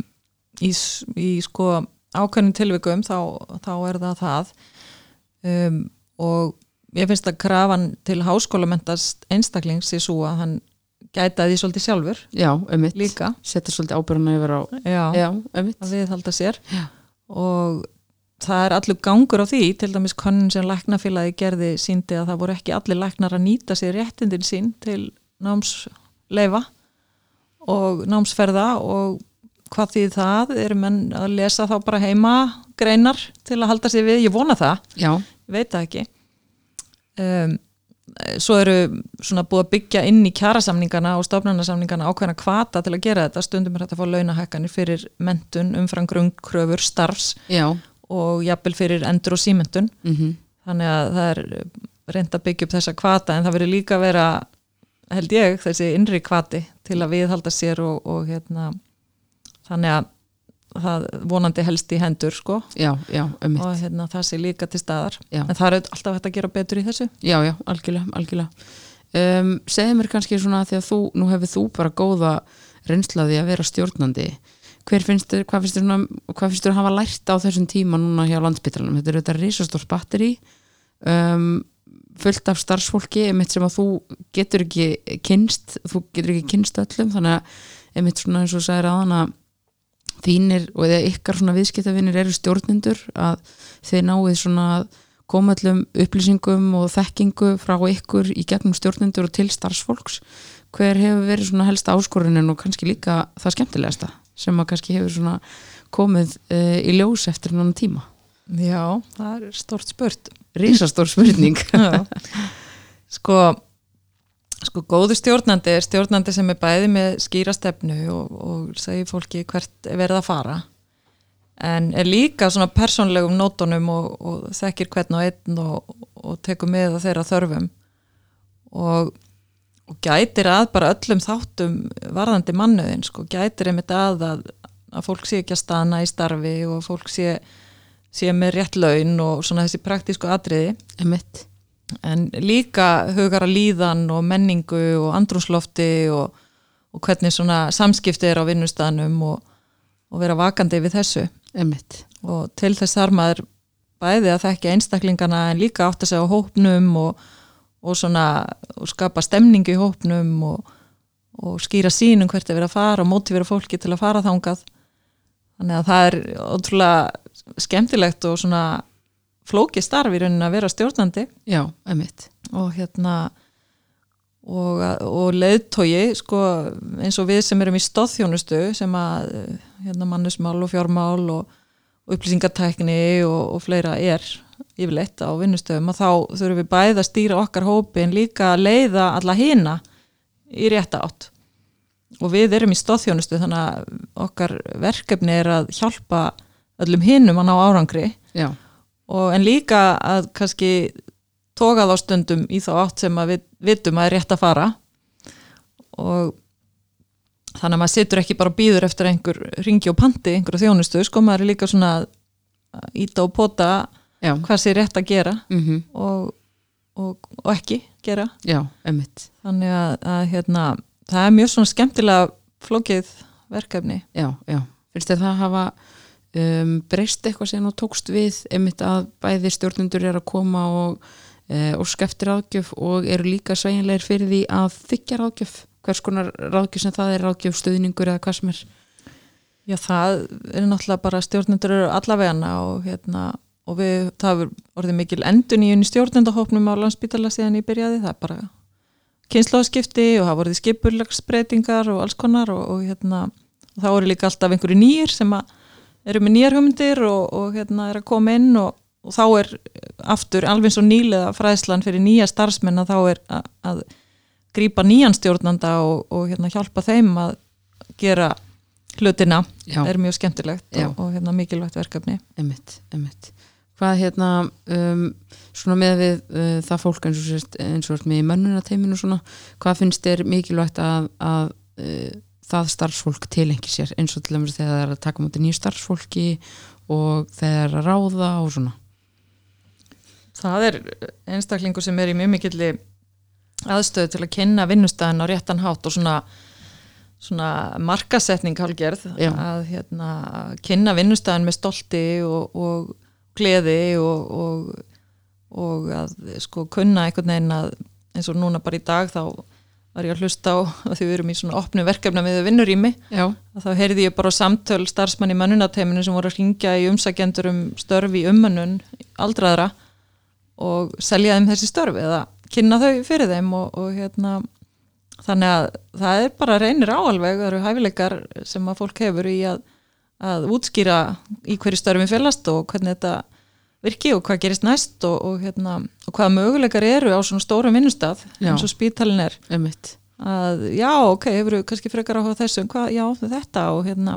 í, í sko ákveðnum tilvikum þá, þá er það það. Um, og ég finnst að krafan til háskólamentast einstaklings er svo að hann gæta því svolítið sjálfur já, líka. Settur svolítið ábyrðana yfir á, já, já, að viðhalda sér. Já. og það er allur gangur á því til dæmis konun sem læknafélagi gerði síndi að það voru ekki allir læknar að nýta sér réttindin sín til námsleifa og námsferða og hvað því það? Eru menn að lesa þá bara heima greinar til að halda sér við, ég vona það. Já, ég veit það ekki. Um, svo eru svona búið að byggja inn í kjarasamningana og stofnarnasamningana ákveðna kvata til að gera þetta. Stundum er þetta að fá launahækkanir fyrir mentun umfram grunnkröfur starfs já, og jafnvel fyrir endur og símentun mhm, þannig að það er reynd að byggja upp þessa kvata en það verður líka að vera held ég þessi innri kvati til að viðhalda sér og, og hérna þannig að það vonandi helst í hendur sko já, já, emmitt. og hérna, það sé líka til staðar Já. en það er alltaf hægt að gera betur í þessu Já, já, algjörlega, algjörlega. Um, segðu mér kannski svona því að þú, nú hefur þú bara góða reynslaði að vera stjórnandi. Hver finnst þér, hvað finnst þér, hvað finnst þér að hafa lært á þessum tíma núna hjá landsbytalanum? Þetta er auðvitað risastór batteri, um, fullt af starfsfólki, einmitt sem að þú getur ekki kynst, þú getur ekki kynst öllum, þannig að einmitt svona eins og aðan að þínir og eða ykkar svona viðskiptavinir eru stjórnendur að þeir náið svona að koma öllum upplýsingum og þekkingu frá ykkur í gegnum stjórnendur og til starfsfólks hver hefur verið svona helsta áskorunin og kannski líka það skemmtilegasta sem að kannski hefur svona komið uh, í ljós eftir nána tíma. Já, það er stort spurt. Risastór spurning. Sko sko góðu stjórnandi er stjórnandi sem er bæði með skýra stefnu og, og segir fólki hvert er verið að fara en er líka svona persónlegum nótunum og, og þekkir hvern og einn og, og tekur með að þeirra þörfum. Og, og gætir að bara öllum þáttum varðandi mannuðin sko, gætir einmitt að, að að fólk sé ekki að stana í starfi og fólk sé, sé með rétt laun og svona þessi praktísku atriði Emitt. en líka hugara líðan og menningu og andrúnslofti og, og hvernig svona samskipti er á vinnustanum og, og vera vakandi við þessu Emitt. og til þess þar maður bæði að þekka einstaklingana en líka átt að segja á hópnum og, og svona og skapa stemningu í hópnum og, og skýra sínum hvert er verið að fara og mótivera fólki til að fara þangað. Þannig að það er ótrúlega skemmtilegt og svona flóki starf í rauninni að vera stjórnandi. Já, emitt. og hérna og, og leiðtogi sko, eins og við sem erum í stóðþjónustu sem að hérna mannusmál og fjármál og, og upplýsingartækni og fleira er yfirleitt á vinnustöðum og þá þurfum við bæði að stýra okkar hópi en líka að leiða alla hina í rétta átt. Og við erum í stóðþjónustu þannig að okkar verkefni er að hjálpa öllum hinnum að ná árangri. Og en líka að kannski toga þá stundum í þá átt sem að við vitum að er rétt að fara. Og þannig að maður situr ekki bara og býður eftir einhver ringi og panti, einhverja þjónustu sko maður er líka svona að íta og pota já, hvað sé rétt að gera mm og, og, og ekki gera. Já, þannig að, að hérna, það er mjög svona skemmtilega flókið verkefni. Já, já, finnst þér það hafa um, breyst eitthvað sem þú tókst við einmitt að bæði stjórnundur er að koma og, uh, og skeftir ráðgjöf og eru líka sveginleir fyrir því að þykja ráðgjöf? Hvers konar ráðgjöf sem það er ráðgjöf stöðningur eða hvað sem er? Já, það er náttúrulega bara stjórnendur eru allavegana og hérna og við, það hefur orðið mikil endun í unni stjórnendahópnum á landsbítala síðan ég byrjaði, það er bara kynnslóðskipti og það voruð skipurlagsbreytingar og alls konar og, og hérna, og þá eru líka alltaf einhverju nýjir sem eru með nýjar hugmyndir og, og hérna er að koma inn og, og þá er aftur alveg eins og nýlega fræðslan fyrir nýja starfsmenn að þá er að, að grípa nýjan stjórnanda og, og hérna hjálpa þeim að gera hlutina Já. er mjög skemmtilegt og, og hérna mikilvægt verkefni Emmitt, emmitt. Hvað hérna, um, svona með við uh, það fólk eins og sérst, eins og sért með mönnunateiminu svona, hvað finnst þér mikilvægt að, að uh, það starfsfólk tilengi sér eins og til dæmis þegar það er að taka mútið nýju starfsfólki og þegar að ráða og svona. það er einstaklingur sem er í mjög mikilli aðstöðu til að kynna vinnustæðin á réttan hátt og svona svona markasetning hálgerð Já. að hérna, kynna vinnustæðin með stolti og, og gleði og, og, og að sko kunna einhvern veginn að eins og núna bara í dag þá var ég að hlusta á að því við erum í svona opnu verkefna með vinnurými að þá heyrði ég bara samtöl starfsmann í mönnunateiminu sem voru að ringja í umsækjendur um störf í ummönnun aldraðra og selja þeim þessi störf eða kynna þau fyrir þeim og, og hérna þannig að það er bara reynir áalveg það eru hæfileikar sem að fólk hefur í að, að útskýra í hverju störfin félast og hvernig þetta virki og hvað gerist næst og, og, hérna, og hvaða möguleikar eru á svona stórum vinnustaf eins og spítalin er. Emmitt. að já, ok, hefur við kannski frekar á þessu, en hvað, já, þetta og hérna,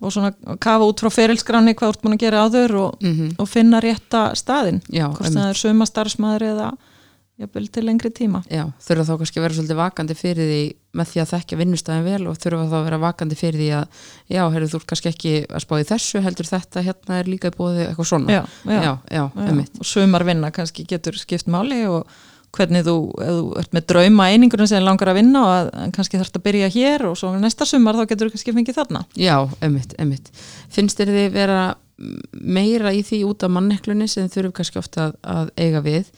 og svona kafa út frá ferilskráni hvað þú ert búin að gera áður og, Mm og finna rétta staðin hvort það er suma starfsmæður eða jafnvel til lengri tíma. Já, þurfa þá kannski að vera svolítið vakandi fyrir því með því að þekkja vinnustæðin vel og þurfa þá að vera vakandi fyrir því að já, heyrðu þú kannski ekki að spá í þessu heldur þetta hérna er líka í bóði eitthvað svona. Já, já, já, já, og sumar vinna kannski getur skipt máli og hvernig þú, ef þú ert með drauma einingurinn sem langar að vinna og að, kannski þarfst að byrja hér og svo næsta sumar þá getur þú kannski fengið þarna. Já, emmitt, emmitt Finnst þér þið vera meira í því út af manneklunni sem þið þurfum kannski ofta að, að eiga við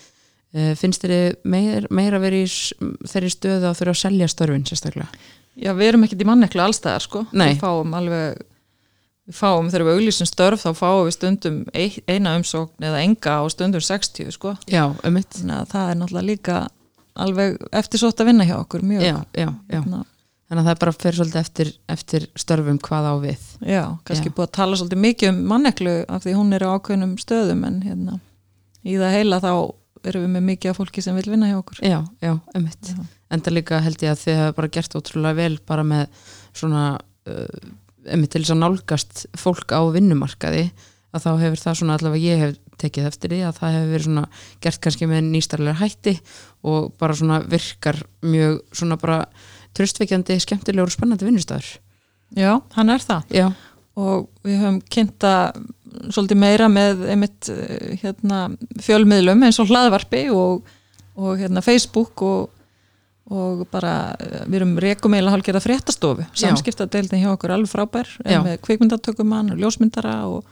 finnst þér meir, meira verið í s- þeirri stöðu að þurfa að selja störfin sérstaklega Já, við erum ekkert í manneklu allstæðar sko. Nei. Við fáum alveg, við fáum þegar við auglýsum störf þá fáum við stundum ein- eina umsókn eða enga og stundum 60 sko. Já, emmitt Þannig að það er náttúrulega líka alveg eftirsótt að vinna hjá okkur mjög. Já, já, já Hérna, Þannig að það er bara fyrir svolítið eftir, eftir störfum hvað á við já, kannski Já. búið að tala svolítið mikið um manneklu af því hún er á ákveðnum stöðum en hérna, í það heila þá erum við með mikið af fólki sem vil vinna hjá okkur. Já, já, emmitt Já. Enda líka held ég að þið hafa bara gert ótrúlega vel bara með svona uh, emmitt til þess að nálgast fólk á vinnumarkaði að þá hefur það svona allavega ég hef tekið eftir því að það hefur verið svona gert kannski með nýstarlegar hætti og bara svona virkar mjög svona bara tröstveikjandi, skemmtilegur og spennandi vinnustæður Já, hann er það. Já, og við höfum kynnta svolítið meira með einmitt eh, hérna, fjölmiðlum eins og hlaðvarpi og, og hérna, Facebook og, og bara eh, við erum rekumíla hálfgerða fréttastofu. Samskiptadeildin hjá okkur alveg frábær Já. með kvikmyndatökumann og ljósmyndara og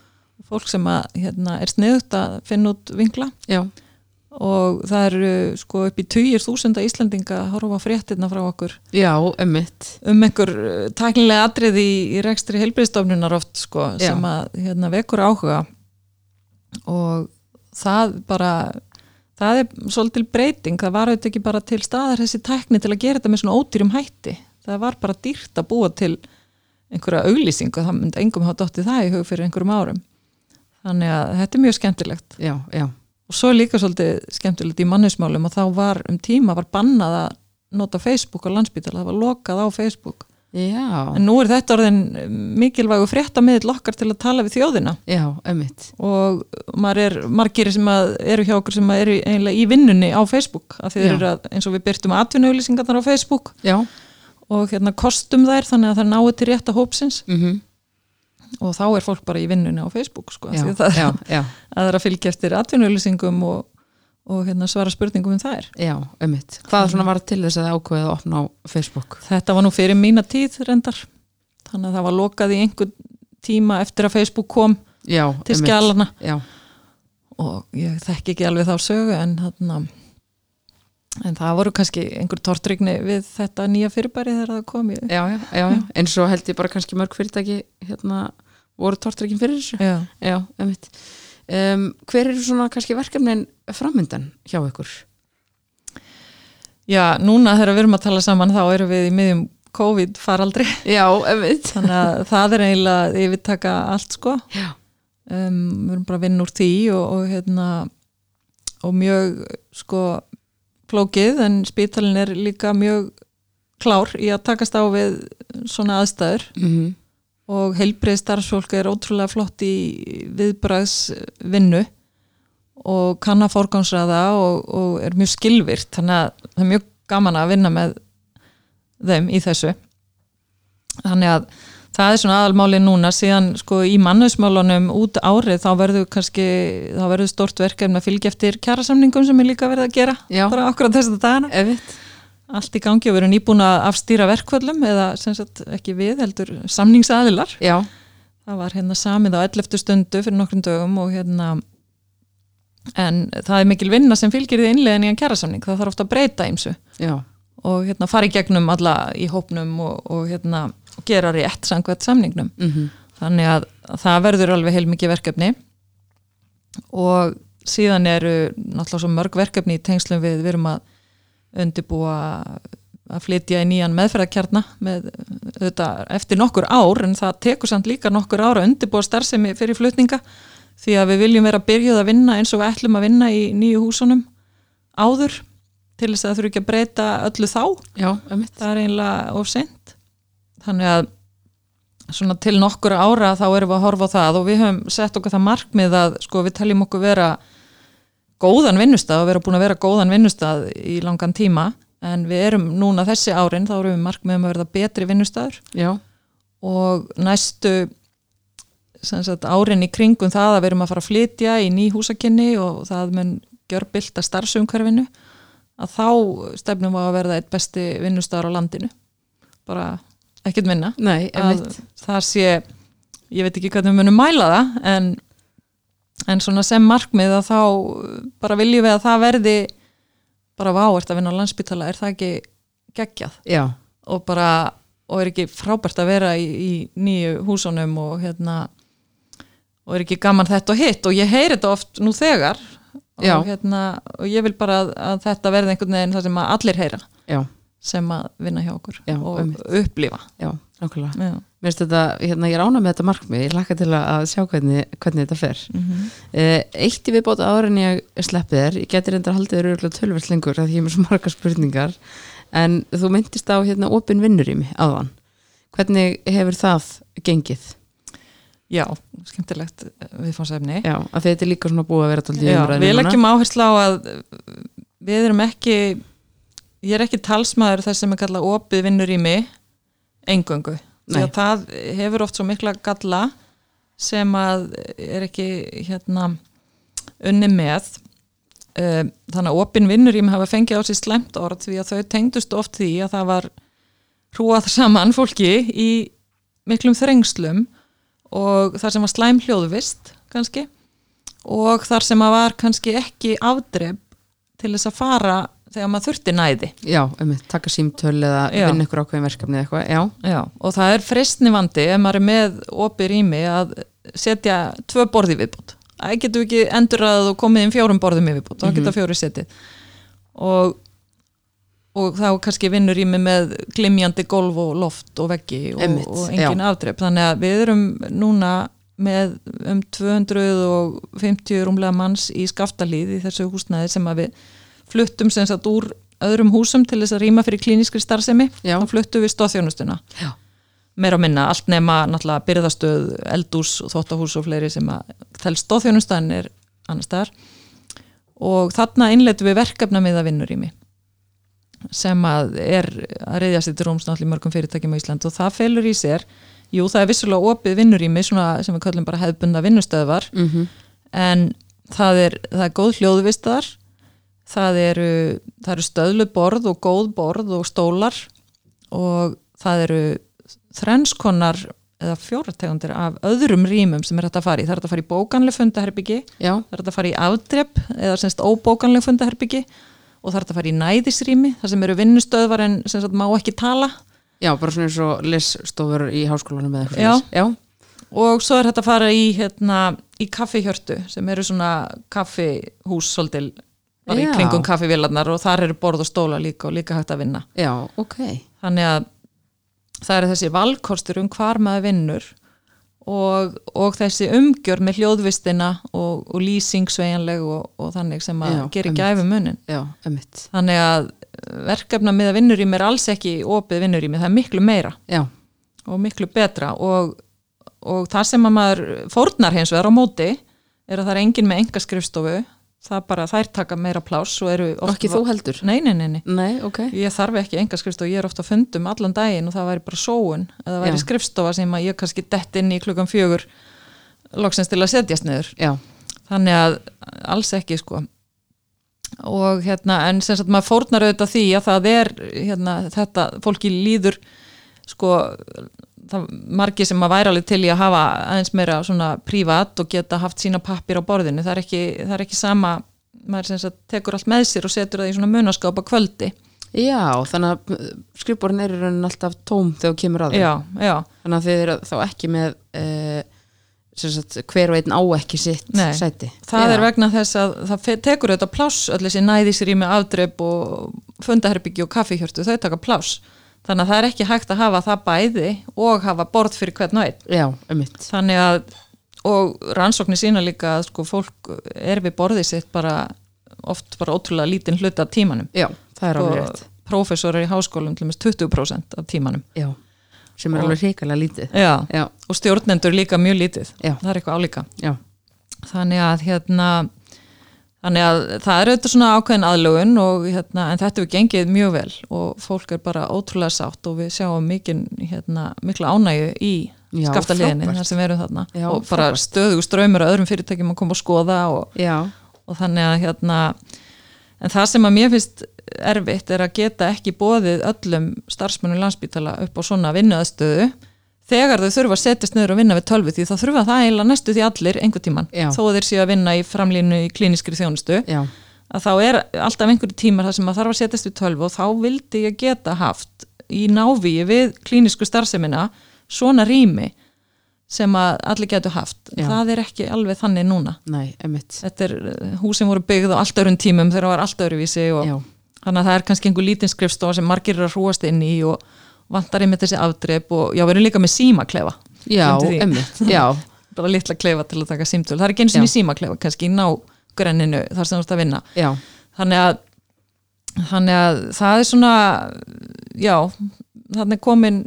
fólk sem að, hérna, er sniðut að finna út vingla já, og það eru sko upp í tugir þúsunda Íslandinga að horfa fréttina frá okkur. Já, emmitt um einhver uh, tæknilega atrið í, í rekstri heilbriðstofnunar oft sko, Já. sem að hérna, vekur áhuga. Og það bara það er svolítil breyting. Það var auðvitað ekki bara til staðar þessi tækni til að gera þetta með svona ódýrum hætti. Það var bara dýrt að búa til einhverja auglýsingu, það myndi engum hafa dottið það í hug fyrir einhverjum árum. Þannig að þetta er mjög skemmtilegt. Já, já, og svo líka svolítið skemmtilegt í mannismálum og þá var um tíma var bannað að nota Facebook á landsbytala, það var lokað á Facebook. Já, en nú er þetta orðin mikilvægu fréttamiðl okkar til að tala við þjóðina. Já, og maður er margir sem að eru hjá okkur sem að eru í vinnunni á Facebook að, eins og við byrtum atvinnuauðlýsingarnar á Facebook. Já, og hérna kostum þær þannig að það náu til rétta hópsins. Mhm og þá er fólk bara í vinnunni á Facebook sko, já, að það já, já, að það er að fylgja eftir atvinnuauðlýsingum og, og hérna, svara spurningum um þær. Já, ömmit hvað svona var til þess að þið ákveðið að opna á Facebook? Þetta var nú fyrir mína tíð reyndar. Þannig að það var lokað í einhver tíma eftir að Facebook kom til skjálana já, og ég þekki ekki alveg þá sögu en þarna en það voru kannski einhver tortrygni við þetta nýja fyrirbæri þegar það kom í já, já, já, já. eins og held ég bara kannski mörg fyrirtæki hérna voru tortryggin fyrir þessu. Já. já, um, hver eru svona kannski verkefnin framöndan hjá ykkur? Já, núna þegar við erum að tala saman þá erum við í miðjum COVID faraldri. Já, þannig að það er eiginlega yfirtaka allt sko. Um, við erum bara að vinna úr því og, og hérna og mjög sko flókið en spítalinn er líka mjög klár í að takast á við svona aðstæður. Mhm og heilbreið starfsfólk er ótrúlega flott í viðbræðsvinnu og kann að forgámsraða og, og er mjög skilvirt þannig að það er mjög gaman að vinna með þeim í þessu. Þannig að það er svona aðalmáli núna. Síðan sko í mannusmálunum út árið þá verður kannski þá verður stort verkefni að fylgja eftir kjærasamningum sem er líka verið að gera Já. bara okkur á þessu dagana. Ömmit allt í gangi og við erum nýbúin að afstýra verkvöldum eða sem sagt ekki við heldur samningsaðilar. Já, það var hérna samið á 11. stundu fyrir nokkrum dögum og hérna en það er mikil vinna sem fylgir því innlegin í en kjærasamning, það þarf ofta að breyta ýmsu. Já, og hérna fara í gegnum alla í hópnum og, og hérna gera rétt samkvæmt samningnum. Mhm. Þannig að það verður alveg heilmikið verkefni. Og síðan eru náttúrulega svo mörg verkefni í tengslum við, við erum að undibúa að flytja í nýjan meðferðarkjarna með eftir nokkur ár en það tekur samt líka nokkur ár að undibúa starfsemi fyrir flutninga því að við viljum vera byrjuð að vinna eins og við ætlum að vinna í nýju húsunum áður til þess að það þurfi ekki að breyta öllu þá. Já, ömmit það er eiginlega of sent þannig að svona til nokkur ára þá erum við að horfa á það og við höfum sett okkur það markmið að sko við teljum okkur vera góðan vinnustað og vera búin að vera góðan vinnustað í langan tíma en við erum núna þessi árin þá erum við markmið um að verða betri vinnustadur já, og næstu sagt, árin í kringum það að við erum að fara að flytja í ný húsakinni og það mun gjör bylta starfsumhverfinu að þá stefnum við að verða eitt besti vinnustæður á landinu. Bara ekkert minna. Nei, það sé ég veit ekki hvernig við munum mæla það en, en svona sem markmið að þá bara viljum við að það verði bara váert að vinna á landsbytala er það ekki geggjað? Já, og bara og er ekki frábært að vera í, í nýju húsunum og hérna og er ekki gaman þetta og hitt. Og ég heyri þetta oft nú þegar. Og, hérna, og ég vil bara að, að þetta verði einhvern veginn það sem allir heyra já, sem að vinna hjá okkur Já, og einmitt. upplifa. Já, nákvæmlega. Já. Mér finnst þetta, hérna, ég rána með þetta markmið, ég hlakka til að- að sjá hvernig, hvernig þetta fer. Mm Uh, eitt í viðbót áður en ég sleppi þér, ég geti reyndar haldið þér örgulega tölvert lengur að ég er með svo margar spurningar, en þú myndist á hérna opin vinnurými áðan. Hvernig hefur það gengið? Já, skemmtilegt viðfánsefni Já, að þetta er líka svona búið að vera tóldi Já, við leggjum áherslu á að við erum ekki ég er ekki talsmaður þess sem er kallað opið vinnur í mig engöngu því að það hefur oft svo mikla galla sem að er ekki hérna unni með. Uh, þannig að opin vinnur í mig hafa fengið á sér slæmt orð því að þau tengdust oft því að það var hrúað saman fólki í miklum þrengslum og þar sem var slæm hljóðvist kannski og þar sem var kannski ekki afdrep til þess að fara þegar maður þurfti næði. Já, um, taka símtöl eða Já. vinna ykkur ákveðin verkefni eða eitthvað, já, Já, og það er fristni vandi ef maður er með opið rými að setja tvö borði viðbútt það getur ekki endurraðið og komið inn fjórum borðum viðbútt þá Mhm. geta fjóri setið. Og og þá kannski vinnur mig með glimjandi golf og loft og veggi og, Einmitt, og engin afdreip þannig að við erum núna með um 250 rúmlega manns í skaftalíð í þessu húsnæði sem að við fluttum sem sagt úr öðrum húsum til þess að rýma fyrir klíniskri starfsemi Já. þá fluttum við stóðþjónustuna meira að minna, allt nema náttúrulega byrðastöð, eldús þóttahús og fleiri sem að tel stóðþjónustan er annars staðar og þarna innleitum við verkefna með að vinnur í mig sem að er að reyðja sér til í mörgum fyrirtækjum á Ísland og það felur í sér, jú það er vissulega opið vinnur í mig svona sem við kallum bara hefðbunda vinnustöðvar mm -hmm. en það er, það er góð hljóðvist þar það eru, það eru stöðlu borð og góð borð og stólar og það eru þrenskonar eða fjórategundir af öðrum rýmum sem er hægt að fara í. Það er hægt að fara í bókanleg fundaherbyggi, Já, það er hægt að fara í afdrepp eða semst óbókanleg fundaherbyggi og það er hægt að fara í næðisrými þar sem eru vinnustöðvar en sem sagt má ekki tala já, bara svona eins og liststofur í háskólanum eða eitthvað Já. Já, og svo er hægt að fara í, hérna, í kaffihjörtu sem eru svona kaffihús svolítil bara Já. í kringum kaffivélarnar og þar eru borð og stóla líka og líka hægt að vinna. Já, ok. Þannig að það eru þessi valkostur um hvar maður vinnur og, og þessi umgjör með hljóðvistina og, og lýsing sveigjanleg og, og þannig sem að gera einmitt. gæfi munin þannig að verkefna með að vinnur í mér alls ekki opið vinnur í mér, það er miklu meira Já, og miklu betra. Og, og það sem að maður fórnar hins vegar á móti er að það er engin með enga skrifstofu það er bara þær taka meira pláss og eru og ekki þú heldur? Nei, nei, nei, nei. Nei, ok. Ég þarf ekki enga skrifstofu, ég er ofta að fundum allan daginn og það væri bara sóun. Eða væri Já. skrifstofa sem ég kannski dett inn í klukkan fjögur loksins til að setjast niður. Já, þannig að alls ekki sko. Og hérna en sem sagt maður fórnar auðvitað því að það er hérna þetta fólki líður sko það margi sem að væri alveg til í að hafa aðeins meira svona prívat og geta haft sína pappir á borðinu, það er ekki, það er ekki sama maður sem sagt tekur allt með sér og setur það í svona munaskáp á kvöldi já þannig að skrifborinn er í raunin alltaf tóm þegar þú kemur að þeim já, já, Þannig að þið eru þá ekki með uh, sagt, hver og einn á ekki sitt Nei. sæti það Já. er vegna þess að það tekur auðvitað pláss öll þessi næðisrými afdreip og fundaherbyggi og kaffihjörtu, þau taka pláss þannig að það er ekki hægt að hafa það bæði og hafa borð fyrir hvern og einn. Já, emmitt þannig að og rannsóknir sína líka að sko fólk er við borðið sitt bara oft bara ótrúlega lítinn hluta af tímanum. Já, það er alveg og rétt. prófessorar í háskólum til og með 20% af tímanum. Já, sem er Og- alveg hrikalega lítið. Já, Já, og stjórnendur líka mjög lítið. Já. það er eitthvað álíka. Já, þannig að hérna þannig að það er auðvitað svona ákveðin aðlögun og hérna en þetta hefur gengið mjög vel og fólk er bara ótrúlega sátt og við sjáum mikinn hérna mikla ánægju í skaftaliðinni þar sem við erum þarna. Já, og bara frábært. stöðugu ströymur að öðrum fyrirtækjum að koma og skoða og, og þannig að hérna en það sem að mér finnst erfitt er að geta ekki bóðið öllum starfsmönnum landsbítala upp á svona vinnuðastöðu þegar þau þurfa að setjast niður og vinna við tölvu því þá þurfa það eiginlega næstu því allir einhver tíman Já. þó þeir séu að vinna í framlínu í klíniskri þjónustu já, að þá er alltaf einhverju tímar þar sem að þarf að setjast við tölvu og þá vildi ég geta haft í návíi við klínisku starfsemina svona rými sem að allir getur haft. Já. það er ekki alveg þannig núna. Nei, þetta er uh, húsin voru byggð á allt öðrum tímum þegar það var allt öðruvísi og þannig að það er kannski einhver lítinn skrifstofa sem margir eru að hrúast inn í og vantar einmitt þessi afdreip og já, við erum líka með símaklefa. Já, emmitt Já, bara litla klefa til að taka símtöl. Það er ekki eins og símaklefa, kannski í nágrenninu þar sem þú ert að vinna. Já, þannig að, þannig að það er svona já, þannig komin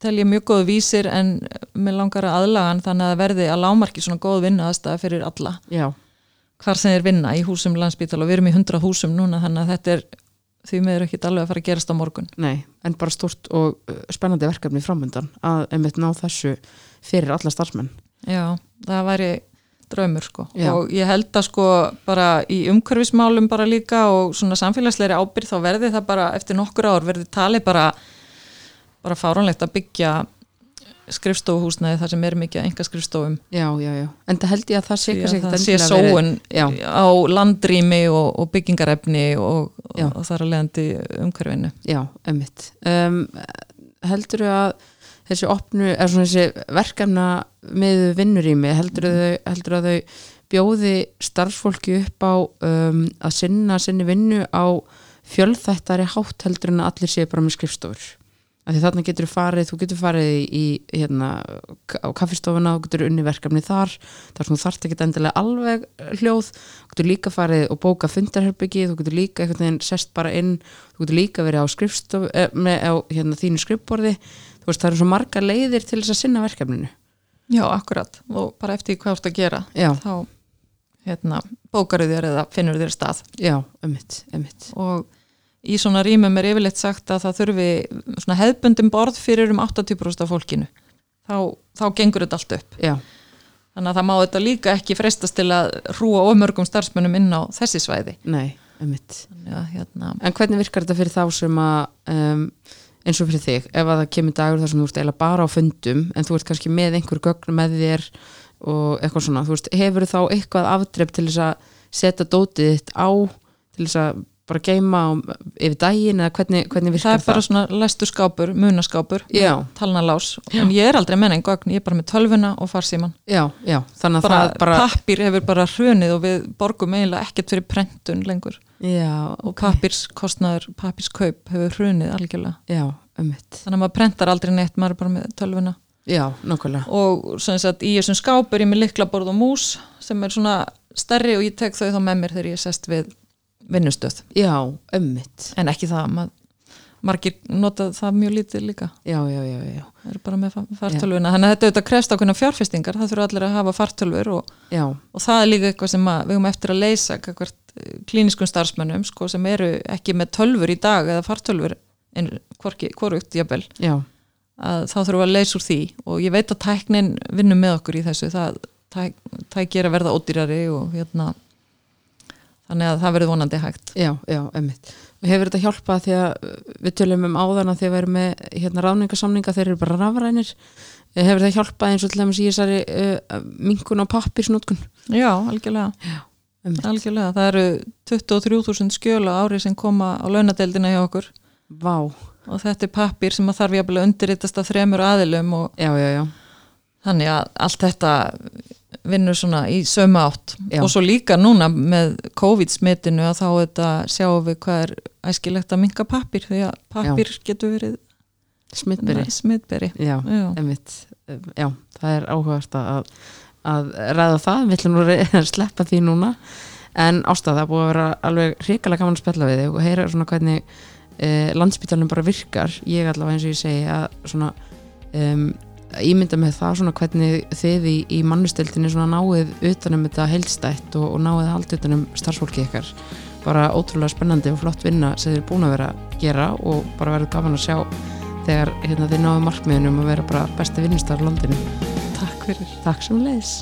tel ég mjög góð vísir en með langar að aðlagan þannig að verði að lámarki svona góð vinnu aðstæða fyrir alla. Já, hvar sem þeir vinna í húsum landsbítal og við erum í 100 húsum núna þannig að þetta er því meður ekki alveg að fara að gerast á morgun. Nei En bara stort og uh, spennandi verkefni framöndan að emmitt ná þessu fyrir alla starfsmenn. Já, það væri draumur sko. Já. og ég held að sko bara í umhverfismálum bara líka og svona samfélagsleiri ábyrð þá verði það bara eftir nokkur ár verði talið bara bara fáránlegt að byggja skrifstofuhúsnaði þar sem er mikið enga skrifstofum Já, já, já. En það held ég að það sé kannski það ekkert sé endilega verið- sóun Já. á landrými og, og byggingarefni og, og, þar að leiðandi umhverfinu. Já, emmitt um, Heldur að þessi opnu, eða svona þessi verkefna með vinnurými, heldur þau, heldur að þau bjóði starfsfólki upp á um, að sinna sinni vinnu á fjölþættari hátt heldur en að allir séu bara með skrifstofur þarna getur þú farið, þú getur farið í, hérna, á kaffistofuna þú getur unni verkefni þar þar þú þarft ekki endilega alveg hljóð. Þú getur líka farið og bóka fundarherbyggi þú getur líka einhvern veginn sest bara inn þú getur líka verið á eh, með á hérna, þínu skrifborði. Þú veist það eru svo marga leiðir til þess að sinna verkefninu. Já, akkurat. Og bara eftir hvað þú ert að gera Já. þá hérna, bókaru þér eða finnur þér stað. Já, ömmitt, ömmitt og í svona rýmum er yfirleitt sagt að það þurfi svona hefbundin borð fyrir um 80% af fólkinu. Þá, þá gengur þetta allt upp. Já, þannig að það má þetta líka ekki freistast til að hrúa ofmörgum starfsmönnum inn á þessi svæði. Nei, að hérna En hvernig virkar þetta fyrir þá sem að um, eins og fyrir þig, ef að það kemur dagur þar sem þú ert eiginlega bara á fundum en þú ert kannski með einhver gögn með þér og eitthvað svona, þú veist, hefur þá eitthvað afdrepp til þess að setja dótið þitt á til þess að bara geima yfir daginn eða hvernig, hvernig það virkar er bara svona læstu skápur, munaskápur talnalás, en ég er aldrei með neinn gögn, ég er bara með tölvuna og farsíman já, já, þannig að bara, það bara pappir hefur bara hrunið og við borgum eiginlega ekkert fyrir prentun lengur. Já, og pappirskostnaður, pappirskaup hefur hrunið algjörlega. Já, ömmitt þannig að maður prentar aldrei neitt, maður er bara með tölvuna. Já, nokkulega og svona sagt, í þessum skáp er ég með liklaborð og mús sem er svona stærri og ég tek þau þá með mér þegar ég sest við vinnustöð. Já, ömmitt en ekki það, mað, margir nota það mjög lítið líka. Já, já, já, já, það er bara með fa- fartölvuna. Þannig að þetta auðvitað krefst ákveðna fjárfestingar. Það þurfa allir að hafa fartölvur og, og það er líka eitthvað sem að, við höfum eftir að leysa hvert klíniskum starfsmönnum sko, sem eru ekki með tölfur í dag eða fartölfur en hvorugt jafnvel. Að þá þurfum við að leysa úr því. Og ég veit að tæknin vinnum með okkur í þessu. Það tæk, tækir að verða ódýrari og hérna þannig að það verður vonandi hægt. Já, já, ömmitt og hefur þetta hjálpað því að uh, við tölum um áðana þegar við erum með hérna ráningasamninga þeir eru bara rafrænir. Eh, hefur þetta hjálpað eins og til dæmis í þessari uh, minkun og pappirsnótkun Já, algjörlega, ömmitt, algjörlega. það eru 23.000 skjöl á ári sem koma á launadeildina hjá okkur. Vá. Og þetta er pappir sem að þarf jafnvel að undirritast að þremur aðilum og já, já, já, þannig að allt þetta vinnur svona í sömu átt. Já. og svo líka núna með COVID-smitinu að þá þetta sjáum við hvað er æskilegt að minka pappir því að pappir getur verið smittberi smitberi. Já, Já. já, það er áhugast að, að ræða það, við ætlum nú að sleppa því núna. En ástæða það búið að vera alveg hrikalega gaman að spella við þig og heyra svona hvernig eh, landsbytalinn bara virkar. Ég allavega eins og ég segi að svona um, ímynda með það svona hvernig þið í, í mannustildinni svona náið utanum þetta heilstætt og, og náið allt utanum starfsfólki ykkar. Bara ótrúlega spennandi og flott vinna sem þið er búin að vera að gera og bara verður gaman að sjá þegar hérna, þið náðu markmiðunum að vera bara besti vinnustar á landinu. Takk fyrir. Takk sem leiðis